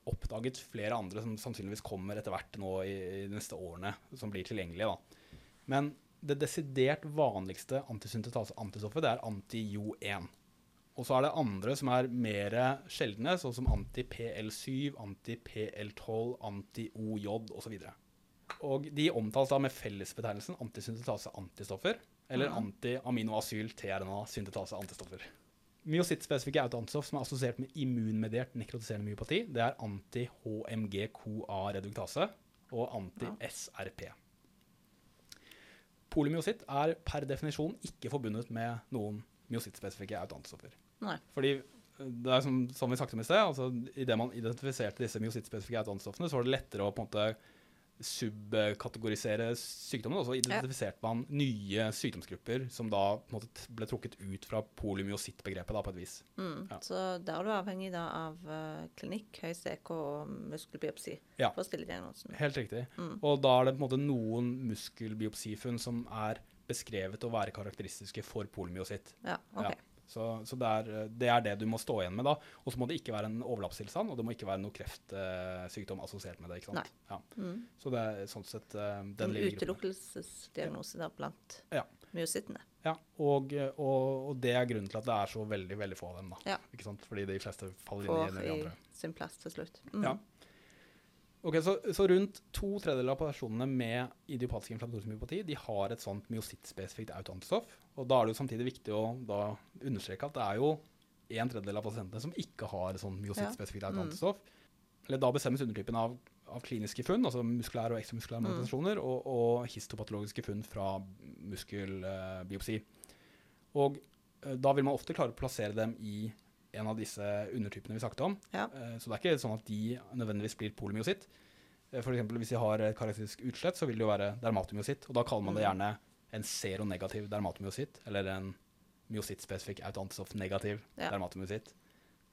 oppdaget flere andre som sannsynligvis kommer etter hvert nå i, i de neste årene, som blir tilgjengelige. da. Men det desidert vanligste antisyntetase-antistoffet det er anti-Jo1. Og så er det andre som er mer sjeldne, sånn som anti-PL7, anti-PL12, anti-OJ osv. Og de omtales da med fellesbetegnelsen antisyntetase-antistoffer, eller anti-aminoasyl-TRNA-syntetase-antistoffer. Myosittspesifikke autoantistoff som er assosiert med immunmediert nekrotiserende myopati, det er anti-HMG-CoA-reduktase og anti-SRP. Polymyositt er per definisjon ikke forbundet med noen myosittspesifikke autoantistoffer.
Nei.
Fordi eh, det er som, som vi snakket om i sted, altså idet man identifiserte disse myosittspesifikke autoantistoffene, så var det lettere å på en måte subkategorisere sykdommen, og så identifiserte man nye sykdomsgrupper som da måte ble trukket ut fra polymyosittbegrepet da, på et vis.
Mm.
Ja.
Så der er du avhengig da av uh, klinikk, høy CK og muskelbiopsi
Ja.
for å stille diagnosen.
Helt riktig.
Mm.
Og da er det på en måte noen muskelbiopsifunn som er beskrevet å være karakteristiske for polymyositt.
Ja, OK.
Så, så det, er, det er det du må stå igjen med da. Og så må det ikke være en overlappstilstand, og det må ikke være noe kreftsykdom assosiert med det. ikke sant? Ja.
Mm.
Så det er sånn sett eh, den
En
lille
utelukkelsesdiagnose da blant
Ja.
myosittene.
Ja, og, og, og det er grunnen til at det er så veldig veldig få av dem. da.
Ja.
Ikke sant? Fordi de fleste faller inn i
de
en eller
i
andre.
sin plass til slutt. Mm.
Ja. Ok, så, så rundt to tredjedeler av personene med idiopatisk inflammatorisk myopati de har et sånt myosittspesifikt autoantistoff. Og da er det jo samtidig viktig å understreke at det er jo en tredjedel av pasientene som ikke har et sånt myosittspesifikt
Ja. Mm.
autoantistoff. Eller da bestemmes undertypen av, av kliniske funn, altså muskulære og ekstramuskulære
Mm.
og, og histopatologiske funn fra muskelbiopsi. Og uh, da vil man ofte klare å plassere dem i en av disse undertypene vi snakket om.
Ja.
Eh, Så det er ikke sånn at de nødvendigvis blir polymyositt. F.eks. For eksempel hvis de har et karakteristisk utslett, så vil det jo være dermatomyositt. Og da kaller man det
Mm.
gjerne en seronegativ dermatomyositt, eller en myosittspesifikk autoantistoff-negativ
Ja.
dermatomyositt.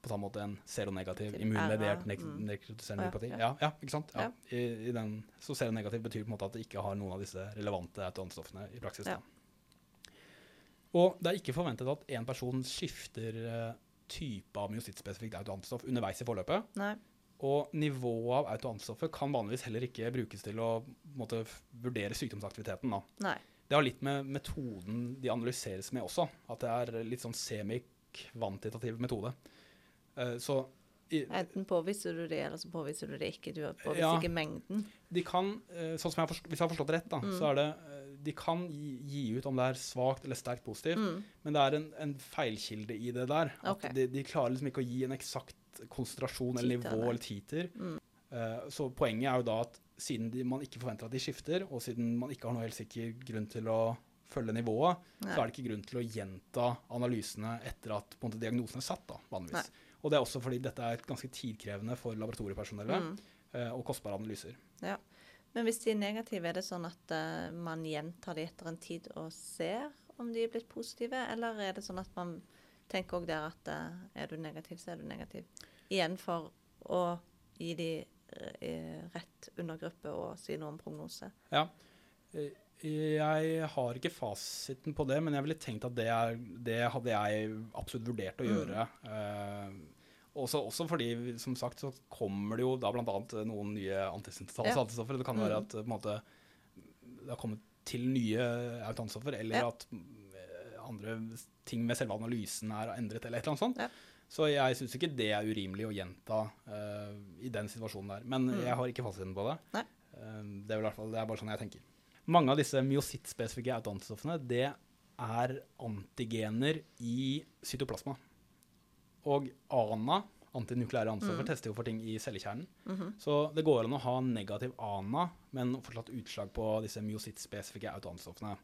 På samme måte en seronegativ immunmediert
mm.
nekrotiserende myopati.
ja.
Ja, ikke sant? Ja. I, i den, så seronegativ betyr på en måte at det ikke har noen av disse relevante autoantistoffene i praksis.
Ja.
Da. Og det er ikke forventet at en person skifter eh, type av myosittspesifikt autoantistoff underveis i forløpet.
Nei.
Og nivået av autoantistoffet kan vanligvis heller ikke brukes til å måte, vurdere sykdomsaktiviteten. Det har litt med metoden de analyseres med også, at det er litt sånn semikvantitativ metode. Uh, så i,
Enten påviser du det, eller så påviser du det ikke. Du påviser
Ja.
ikke mengden.
de kan, eh, sånn som jeg har forst- hvis jeg har forstått det rett, da,
Mm.
så er det De kan gi, gi ut om det er svakt eller sterkt positivt,
Mm.
men det er en, en feilkilde i det der. At
Ok.
de, de klarer liksom ikke å gi en eksakt konsentrasjon eller nivå eller titer.
Mm.
Uh, så poenget er jo da at siden de, man ikke forventer at de skifter, og siden man ikke har noe helt sikker grunn til å følge nivået,
Nei.
så er det ikke grunn til å gjenta analysene etter at måte, diagnosen er satt, da, vanligvis.
Nei.
Og det er også fordi dette er ganske tidkrevende for laboratoriepersonellet,
Mm.
uh, og kostbare analyser.
Men hvis de er negative, er det sånn at uh, man gjentar de etter en tid og ser om de er blitt positive, eller er det sånn at man tenker òg der at uh, er du negativ, så er du negativ? Igjen for å gi de eh, rett undergruppe og si noe om prognose.
Ja. Jeg har ikke fasiten på det, men jeg ville tenkt at det, er, det hadde jeg absolutt vurdert å
Mm.
gjøre. Eh, også, også fordi, som sagt, så kommer det jo da bl.a. noen nye antisyntetiske
Ja.
antistoffer. Det kan være
Mm.
at måte, det har kommet til nye antistoffer, eller
Ja.
at eh, andre ting med selve analysen er endret, eller et eller annet sånt.
Ja.
Så jeg syns ikke det er urimelig å gjenta uh, i den situasjonen der. Men
Mm.
jeg har ikke fasiten på det. Eh, det, er vel i hvert fall, det er bare sånn jeg tenker. Mange av disse myosittspesifikke autoantistoffene det er antigener i cytoplasma. Og ANA, antinukleære antistoffer,
Mm.
tester jo for ting i cellekjernen.
Mhm.
Så det går an å ha negativ ANA, men fortsatt utslag på disse myosittspesifikke autoantistoffene.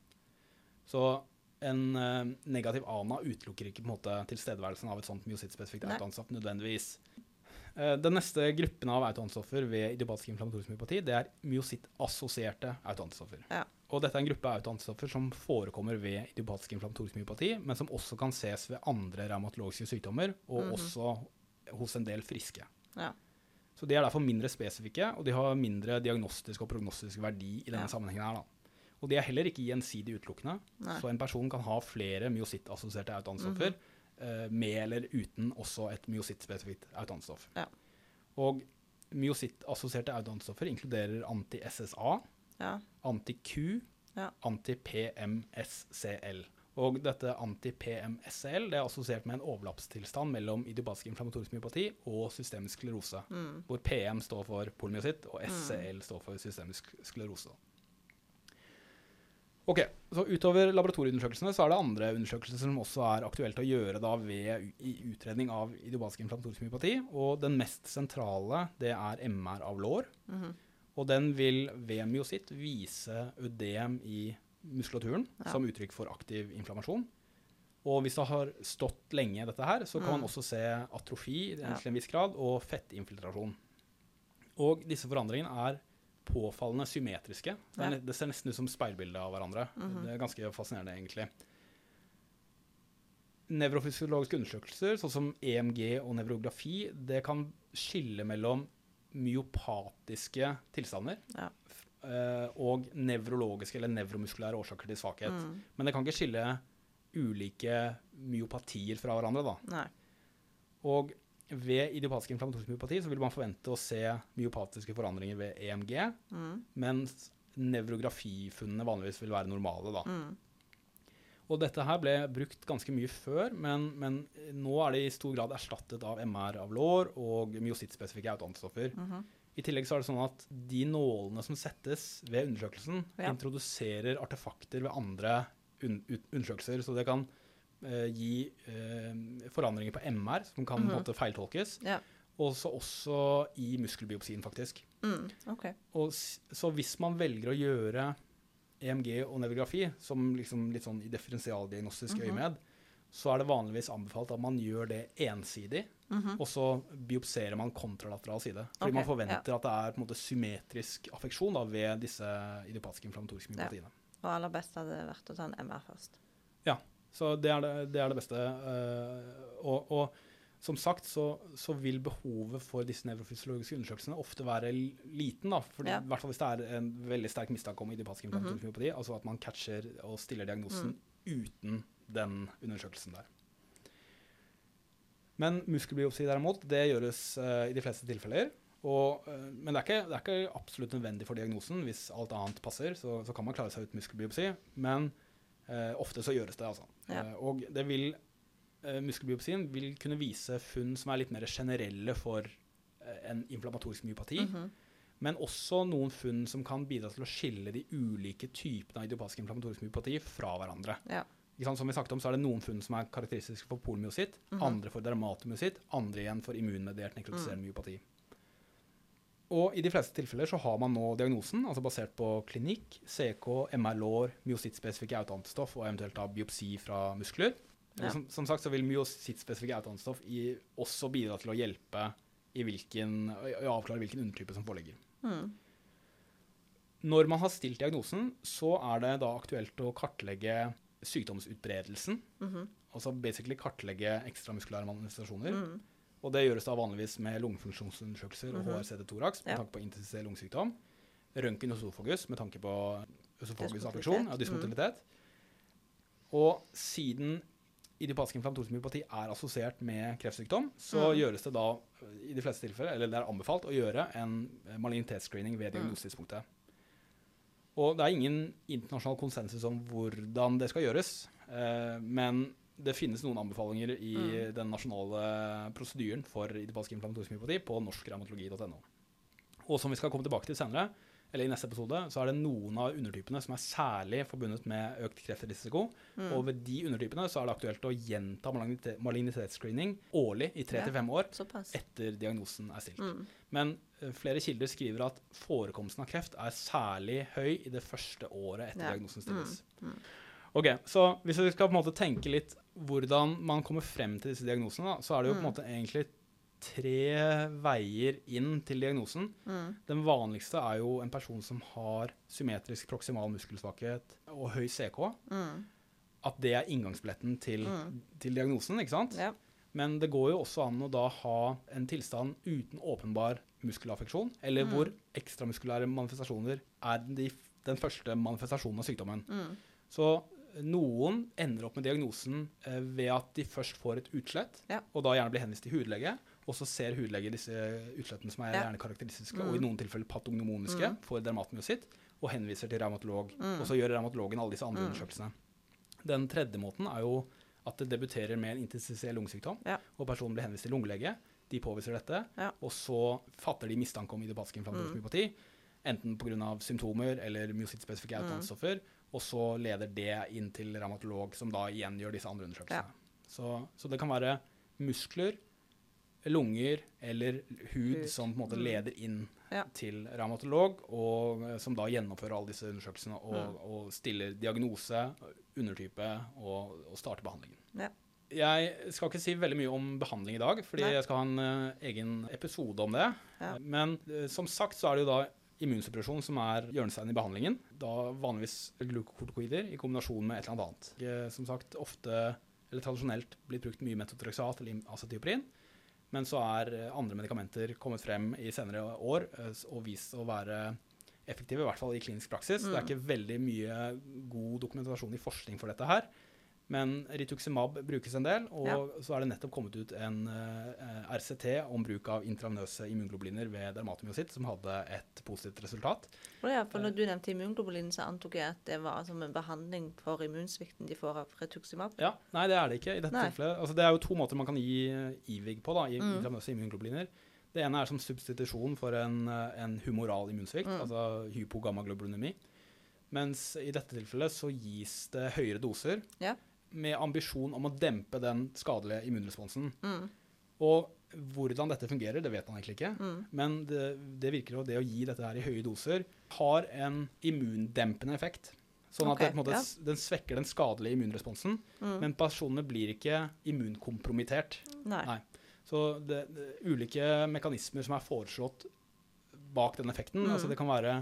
Så en uh, negativ ANA utelukker ikke på en måte tilstedeværelsen av et sånt myosittspesifikt
Nei.
autoantistoff nødvendigvis. Uh, Den neste gruppen av autoantistoffer ved idiopatisk inflammatorisk myopati, det er myosittassosierte autoantistoffer.
Ja.
Og dette er en gruppe autoantistoffer som forekommer ved idiopatisk inflammatorisk myopati, men som også kan ses ved andre revmatologiske sykdommer, og
Mhm.
også hos en del friske.
Ja.
Så de er derfor mindre spesifikke, og de har mindre diagnostisk og prognostisk verdi i denne
Ja.
sammenhengen her. da. Og de er heller ikke gjensidig utelukkende.
Nei.
Så en person kan ha flere myositt-assosierte autoanstoffer eh, med eller uten også et myositt-spesifikt autoanstoff.
Ja.
Og myositt-assosierte autoanstoffer inkluderer anti-SSA,
Ja.
anti-Q,
Ja.
anti-PMSCL. Og dette anti-PMSCL det er assosiert med en overlappstilstand mellom idiopatisk inflammatorisk myopati og systemisk sklerose,
Mm.
hvor PM står for polymyositt og SCL står for systemisk sklerose. Ok, så Utover laboratorieundersøkelsene så er det andre undersøkelser som også er aktuelt å gjøre da ved utredning av idiopatisk inflammatorisk myopati. Og den mest sentrale det er MR av lår.
Mhm.
Og den vil ved sitt vise ødem i muskulaturen
Ja.
som uttrykk for aktiv inflammasjon. Og hvis det har stått lenge, dette her, så kan
Mm.
man også se atrofi til en viss grad, og fettinfiltrasjon. Og disse forandringene er påfallende symmetriske. Det,
Ja.
det ser nesten ut som speilbilder av hverandre.
Mhm.
Det er ganske fascinerende, egentlig. Nevrofysiologiske undersøkelser, sånn som EMG og nevrografi, det kan skille mellom myopatiske tilstander
Ja.
eh, og nevrologiske eller nevromuskulære årsaker til svakhet.
Mm.
Men det kan ikke skille ulike myopatier fra hverandre. da.
Nei.
Og ved idiopatisk inflammatorisk myopati så vil man forvente å se myopatiske forandringer ved EMG,
Mm.
mens nevrografifunnene vanligvis vil være normale. da.
Mm.
Og dette her ble brukt ganske mye før, men, men nå er det i stor grad erstattet av MR av lår og myosittspesifikke autoantistoffer.
Mhm.
I tillegg så er det sånn at de nålene som settes ved undersøkelsen,
Ja.
introduserer artefakter ved andre un undersøkelser. Så det kan eh, gi eh, forandringer på MR som kan på en
Mhm.
måte feiltolkes.
Ja.
Og så også i muskelbiopsien, faktisk.
Mm. okay.
Og, så hvis man velger å gjøre EMG og nevrografi som liksom litt sånn i differensialdiagnostisk
Mhm.
øyemed, så er det vanligvis anbefalt at man gjør det ensidig,
Mhm.
og så biopserer man kontralateral side. Fordi
okay,
man forventer at det er på en måte symmetrisk affeksjon da, ved disse idiopatiske inflammatoriske
Ja.
myopatiene.
Og aller best hadde det vært å ta en MR først. Ja.
Så det er det, det, er det beste. Uh, og, og som sagt så, så vil behovet for disse nevrofysiologiske undersøkelsene ofte være liten. da, fordi,
Ja.
I hvert fall hvis det er en veldig sterk mistanke om idiopatisk implantomyopati. Mm -hmm. Altså at man catcher og stiller diagnosen uten den undersøkelsen der. Men muskelbiopsi derimot, det gjøres uh, i de fleste tilfeller. Og, uh, men det er, ikke, det er ikke absolutt nødvendig for diagnosen. Hvis alt annet passer, så, så kan man klare seg uten muskelbiopsi. Men uh, ofte så gjøres det, altså.
Ja.
Og det vil, muskelbiopsien vil kunne vise funn som er litt mer generelle for eh, en inflammatorisk myopati.
Mhm.
Men også noen funn som kan bidra til å skille de ulike typene av idiopatisk inflammatorisk myopati fra hverandre.
Ja.
Som vi snakket om, så er det noen funn som er karakteristiske for polmyositt,
mm -hmm.
andre for dermatomyositt, andre igjen for immunmediert nekrotiserende myopati. Og i de fleste tilfeller så har man nå diagnosen, altså basert på klinikk, CK, MR-lår, myosittspesifikke autoantistoff og eventuelt da biopsi fra muskler.
Ja.
Som, som sagt så vil myosittspesifikke autoantistoff i, også bidra til å hjelpe i, hvilken, å avklare hvilken undertype som foreligger.
Mm.
Når man har stilt diagnosen, så er det da aktuelt å kartlegge sykdomsutbredelsen.
Mhm.
Altså basically kartlegge ekstramuskulære manifestasjoner.
Mm.
Og det gjøres da vanligvis med lungefunksjonsundersøkelser og
Mhm.
HRCD-thorax med
Ja.
tanke på intensiv lungesykdom. Røntgen øsofagus med tanke på øsofagusaffeksjon, ja, dysmotilitet. Og siden idiopatisk inflammatorisk myopati er assosiert med kreftsykdom, så
Mm.
gjøres det da i de fleste tilfeller, eller det er anbefalt å gjøre en malignitetsscreening ved
Mm.
diagnosetidspunktet. Og det er ingen internasjonal konsensus om hvordan det skal gjøres, eh, men det finnes noen anbefalinger i
Mm.
den nasjonale prosedyren for idiopatisk inflammatorisk myopati på norskrevmatologi.no. Og som vi skal komme tilbake til senere, eller i neste episode, så er det noen av undertypene som er særlig forbundet med økt kreftrisiko.
Mm.
Og ved de undertypene så er det aktuelt å gjenta malignite- malignitetsscreening årlig i tre til fem år
Såpass.
etter diagnosen er stilt.
Mm.
Men eh, flere kilder skriver at forekomsten av kreft er særlig høy i det første året etter
Ja.
diagnosen stilles.
Mm, mm.
Ok, så Hvis vi skal på en måte tenke litt hvordan man kommer frem til disse diagnosene, da, så er det jo på en
Mm.
måte egentlig tre veier inn til diagnosen.
Mm.
Den vanligste er jo en person som har symmetrisk proksimal muskelsvakhet og høy CK.
Mm.
At det er inngangsbilletten til,
Mm.
til diagnosen. ikke sant?
Ja.
Men det går jo også an å da ha en tilstand uten åpenbar muskelaffeksjon, eller hvor ekstramuskulære manifestasjoner er de, den første manifestasjonen av sykdommen.
Mm.
Så noen ender opp med diagnosen eh, ved at de først får et utslett,
Ja.
og da gjerne blir henvist til hudlege, og så ser hudlege disse utslettene som er
Ja.
gjerne karakteristiske,
Mm.
og i noen tilfeller patognomoniske
Mm.
for dermatmyositt, og henviser til revmatolog.
Mm.
Og så gjør revmatologen alle disse andre
Mm.
undersøkelsene. Den tredje måten er jo at det debuterer med en intensivell lungesykdom,
Ja.
og personen blir henvist til lungelege. De påviser dette,
Ja.
og så fatter de mistanke om idiopatisk inflammatorisk
Mm.
myopati, enten pga. symptomer eller myosittspesifikke
Mm.
og så leder det inn til revmatolog, som da igjen gjør disse andre undersøkelsene. Så, så det kan være muskler, lunger eller hud,
Hud.
som på en måte
Mm.
leder inn
Ja.
til revmatolog, og eh, som da gjennomfører alle disse undersøkelsene og,
Mm.
og stiller diagnose, undertype og, og starter behandlingen.
Ja.
Jeg skal ikke si veldig mye om behandling i dag, fordi
Nei.
jeg skal ha en uh, egen episode om det.
Ja.
Men uh, som sagt så er det jo da immunsuppresjon som er hjørnesteinen i behandlingen. Da vanligvis glukokortikoider i kombinasjon med et eller annet Som sagt ofte, eller tradisjonelt, blitt brukt mye metotrexat eller acetioperin. Men så er eh, andre medikamenter kommet frem i senere år eh, og vist å være effektive, i hvert fall i klinisk praksis. Det er
Mm.
ikke veldig mye god dokumentasjon i forskning for dette her. Men rituximab brukes en del, og
Ja.
så er det nettopp kommet ut en uh, RCT om bruk av intravenøse immunglobuliner ved dermatomyositt, som hadde et positivt resultat.
Og ja, for når du nevnte immunglobulin, så antok jeg at det var som en behandling for immunsvikten de får av rituximab?
Ja, Nei, det er det ikke i dette
Nei.
tilfellet. Altså, det er jo to måter man kan gi eh, IVIG på, da, i
Mm.
intravenøse immunglobuliner. Det ene er som substitusjon for en, eh, en humoral immunsvikt,
Mm.
altså hypogammaglobulinemi. Mens i dette tilfellet så gis det høyere doser
Ja.
Med ambisjon om å dempe den skadelige immunresponsen.
Mm,
Og hvordan dette fungerer, det vet han egentlig ikke.
mm,
Men det, det virker jo det å gi dette her i høye doser har en immundempende effekt. Sånn
at
at det, måte,
ja.
den svekker den skadelige immunresponsen,
mm.
men personene blir ikke immunkompromittert.
Nei.
Nei. Så det, det ulike mekanismer som er foreslått bak den effekten,
Mm.
altså det kan være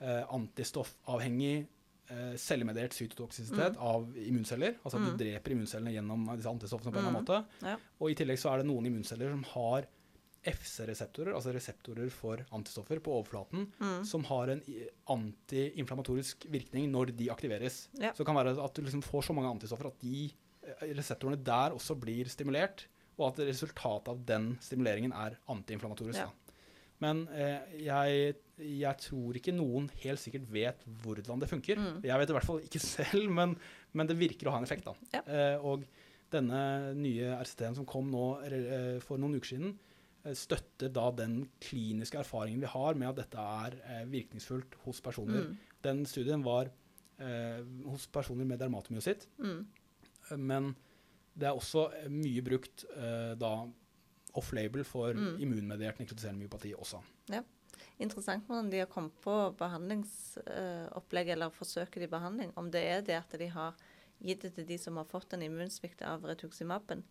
eh, antistoffavhengig eh, cellemediert cytotoksisitet
Mm.
av immunceller, altså at
Mm.
du dreper immuncellene gjennom disse antistoffene på en eller annen måte.
Ja.
Og i tillegg så er det noen immunceller som har FC-reseptorer, altså reseptorer for antistoffer på overflaten,
Mm.
som har en antiinflamatorisk antiinflammatorisk virkning når de aktiveres.
Ja.
Så det kan være at du liksom får så mange antistoffer at de eh, reseptorene der også blir stimulert, og at resultatet av den stimuleringen er antiinflamatorisk.
Ja.
Men eh, jeg, jeg tror ikke noen helt sikkert vet hvordan det funker.
Mm.
Jeg vet i hvert fall ikke selv, men, men det virker å ha en effekt. da.
Ja.
Eh, og denne nye RCT-en som kom nå eh, for noen uker siden, eh, støtter da den kliniske erfaringen vi har med at dette er eh, virkningsfullt hos personer.
Mm.
Den studien var eh, hos personer med dermatomyositt,
Mm.
men det er også mye brukt eh, da off-label for
Mm.
immunmediert nekrotiserende myopati også.
Interessant hvordan de har kommet på behandlingsopplegg, eller forsøket i behandling. Om det er det at de har gitt det til de som har fått en immunsvikt av retuximaben,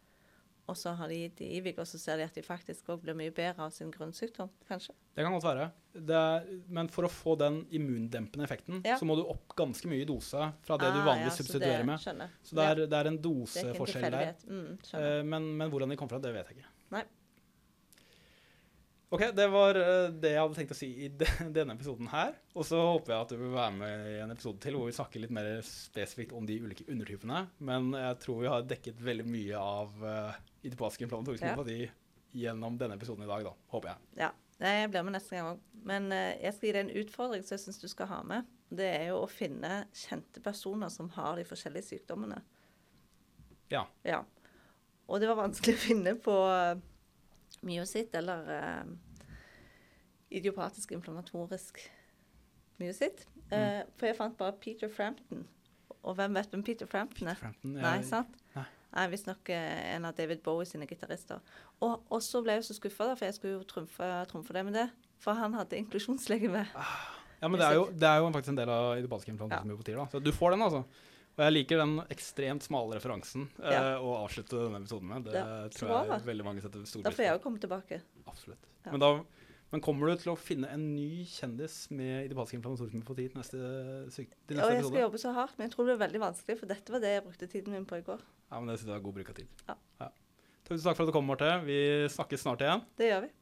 og så har de gitt det IVIG, og så ser de at de faktisk òg blir mye bedre av sin grunnsykdom, kanskje.
Det kan godt være. Det er, men for å få den immundempende effekten,
Ja.
så må du opp ganske mye i dose fra det du
Ah,
vanligvis
ja,
substituerer med.
Skjønner.
Så det er,
Ja,
det er en doseforskjell der.
Mm.
Eh, men, men hvordan de kom fra, det vet jeg ikke.
Nei.
Ok, det var eh, det jeg hadde tenkt å si i denne episoden her. Og så håper jeg at du vil være med i en episode til hvor vi snakker litt mer spesifikt om de ulike undertypene. Men jeg tror vi har dekket veldig mye av uh, idiopathisk inflammatorisk
Ja.
gjennom denne episoden i dag, da. Håper jeg.
Ja. Jeg blir med neste gang òg. Men uh, jeg skal gi deg en utfordring som jeg syns du skal ha med. Det er jo å finne kjente personer som har de forskjellige sykdommene.
Ja.
Ja. Og det var vanskelig å finne på uh, myositt eller uh, idiopatisk inflammatorisk myositt. Eh, for jeg fant bare Peter Frampton. Og hvem vet hvem Peter Frampton er?
Frampton,
Nei, sant?
nei.
Nei, Visstnok uh, en av David Bowie sine gitarister. Og, og så ble jeg så skuffa, for jeg skulle jo trumfe, trumfe det med det. For han hadde inklusjonslegeme.
Ja, men det er jo, det er jo faktisk en del av idiopatiske inflammatoriske myopatier, da. Så du får den, altså. Og jeg liker den ekstremt smale referansen
ja.
uh, å avslutte denne episoden med. Det
Ja,
tror jeg
bra.
veldig mange setter stor
Da får jeg jo komme tilbake.
Absolutt.
Ja.
Men, da, men kommer du til å finne en ny kjendis med idiopatisk inflammatorisk myopati til neste, syk, Ja,
Og
neste
jeg skal jobbe så hardt, men jeg tror det blir veldig vanskelig, for dette var det jeg brukte tiden min på i går.
Ja, men det synes jeg er god bruk av tid.
Ja.
Tusen takk for at du kom, Marte. Vi snakkes snart igjen.
Det gjør vi.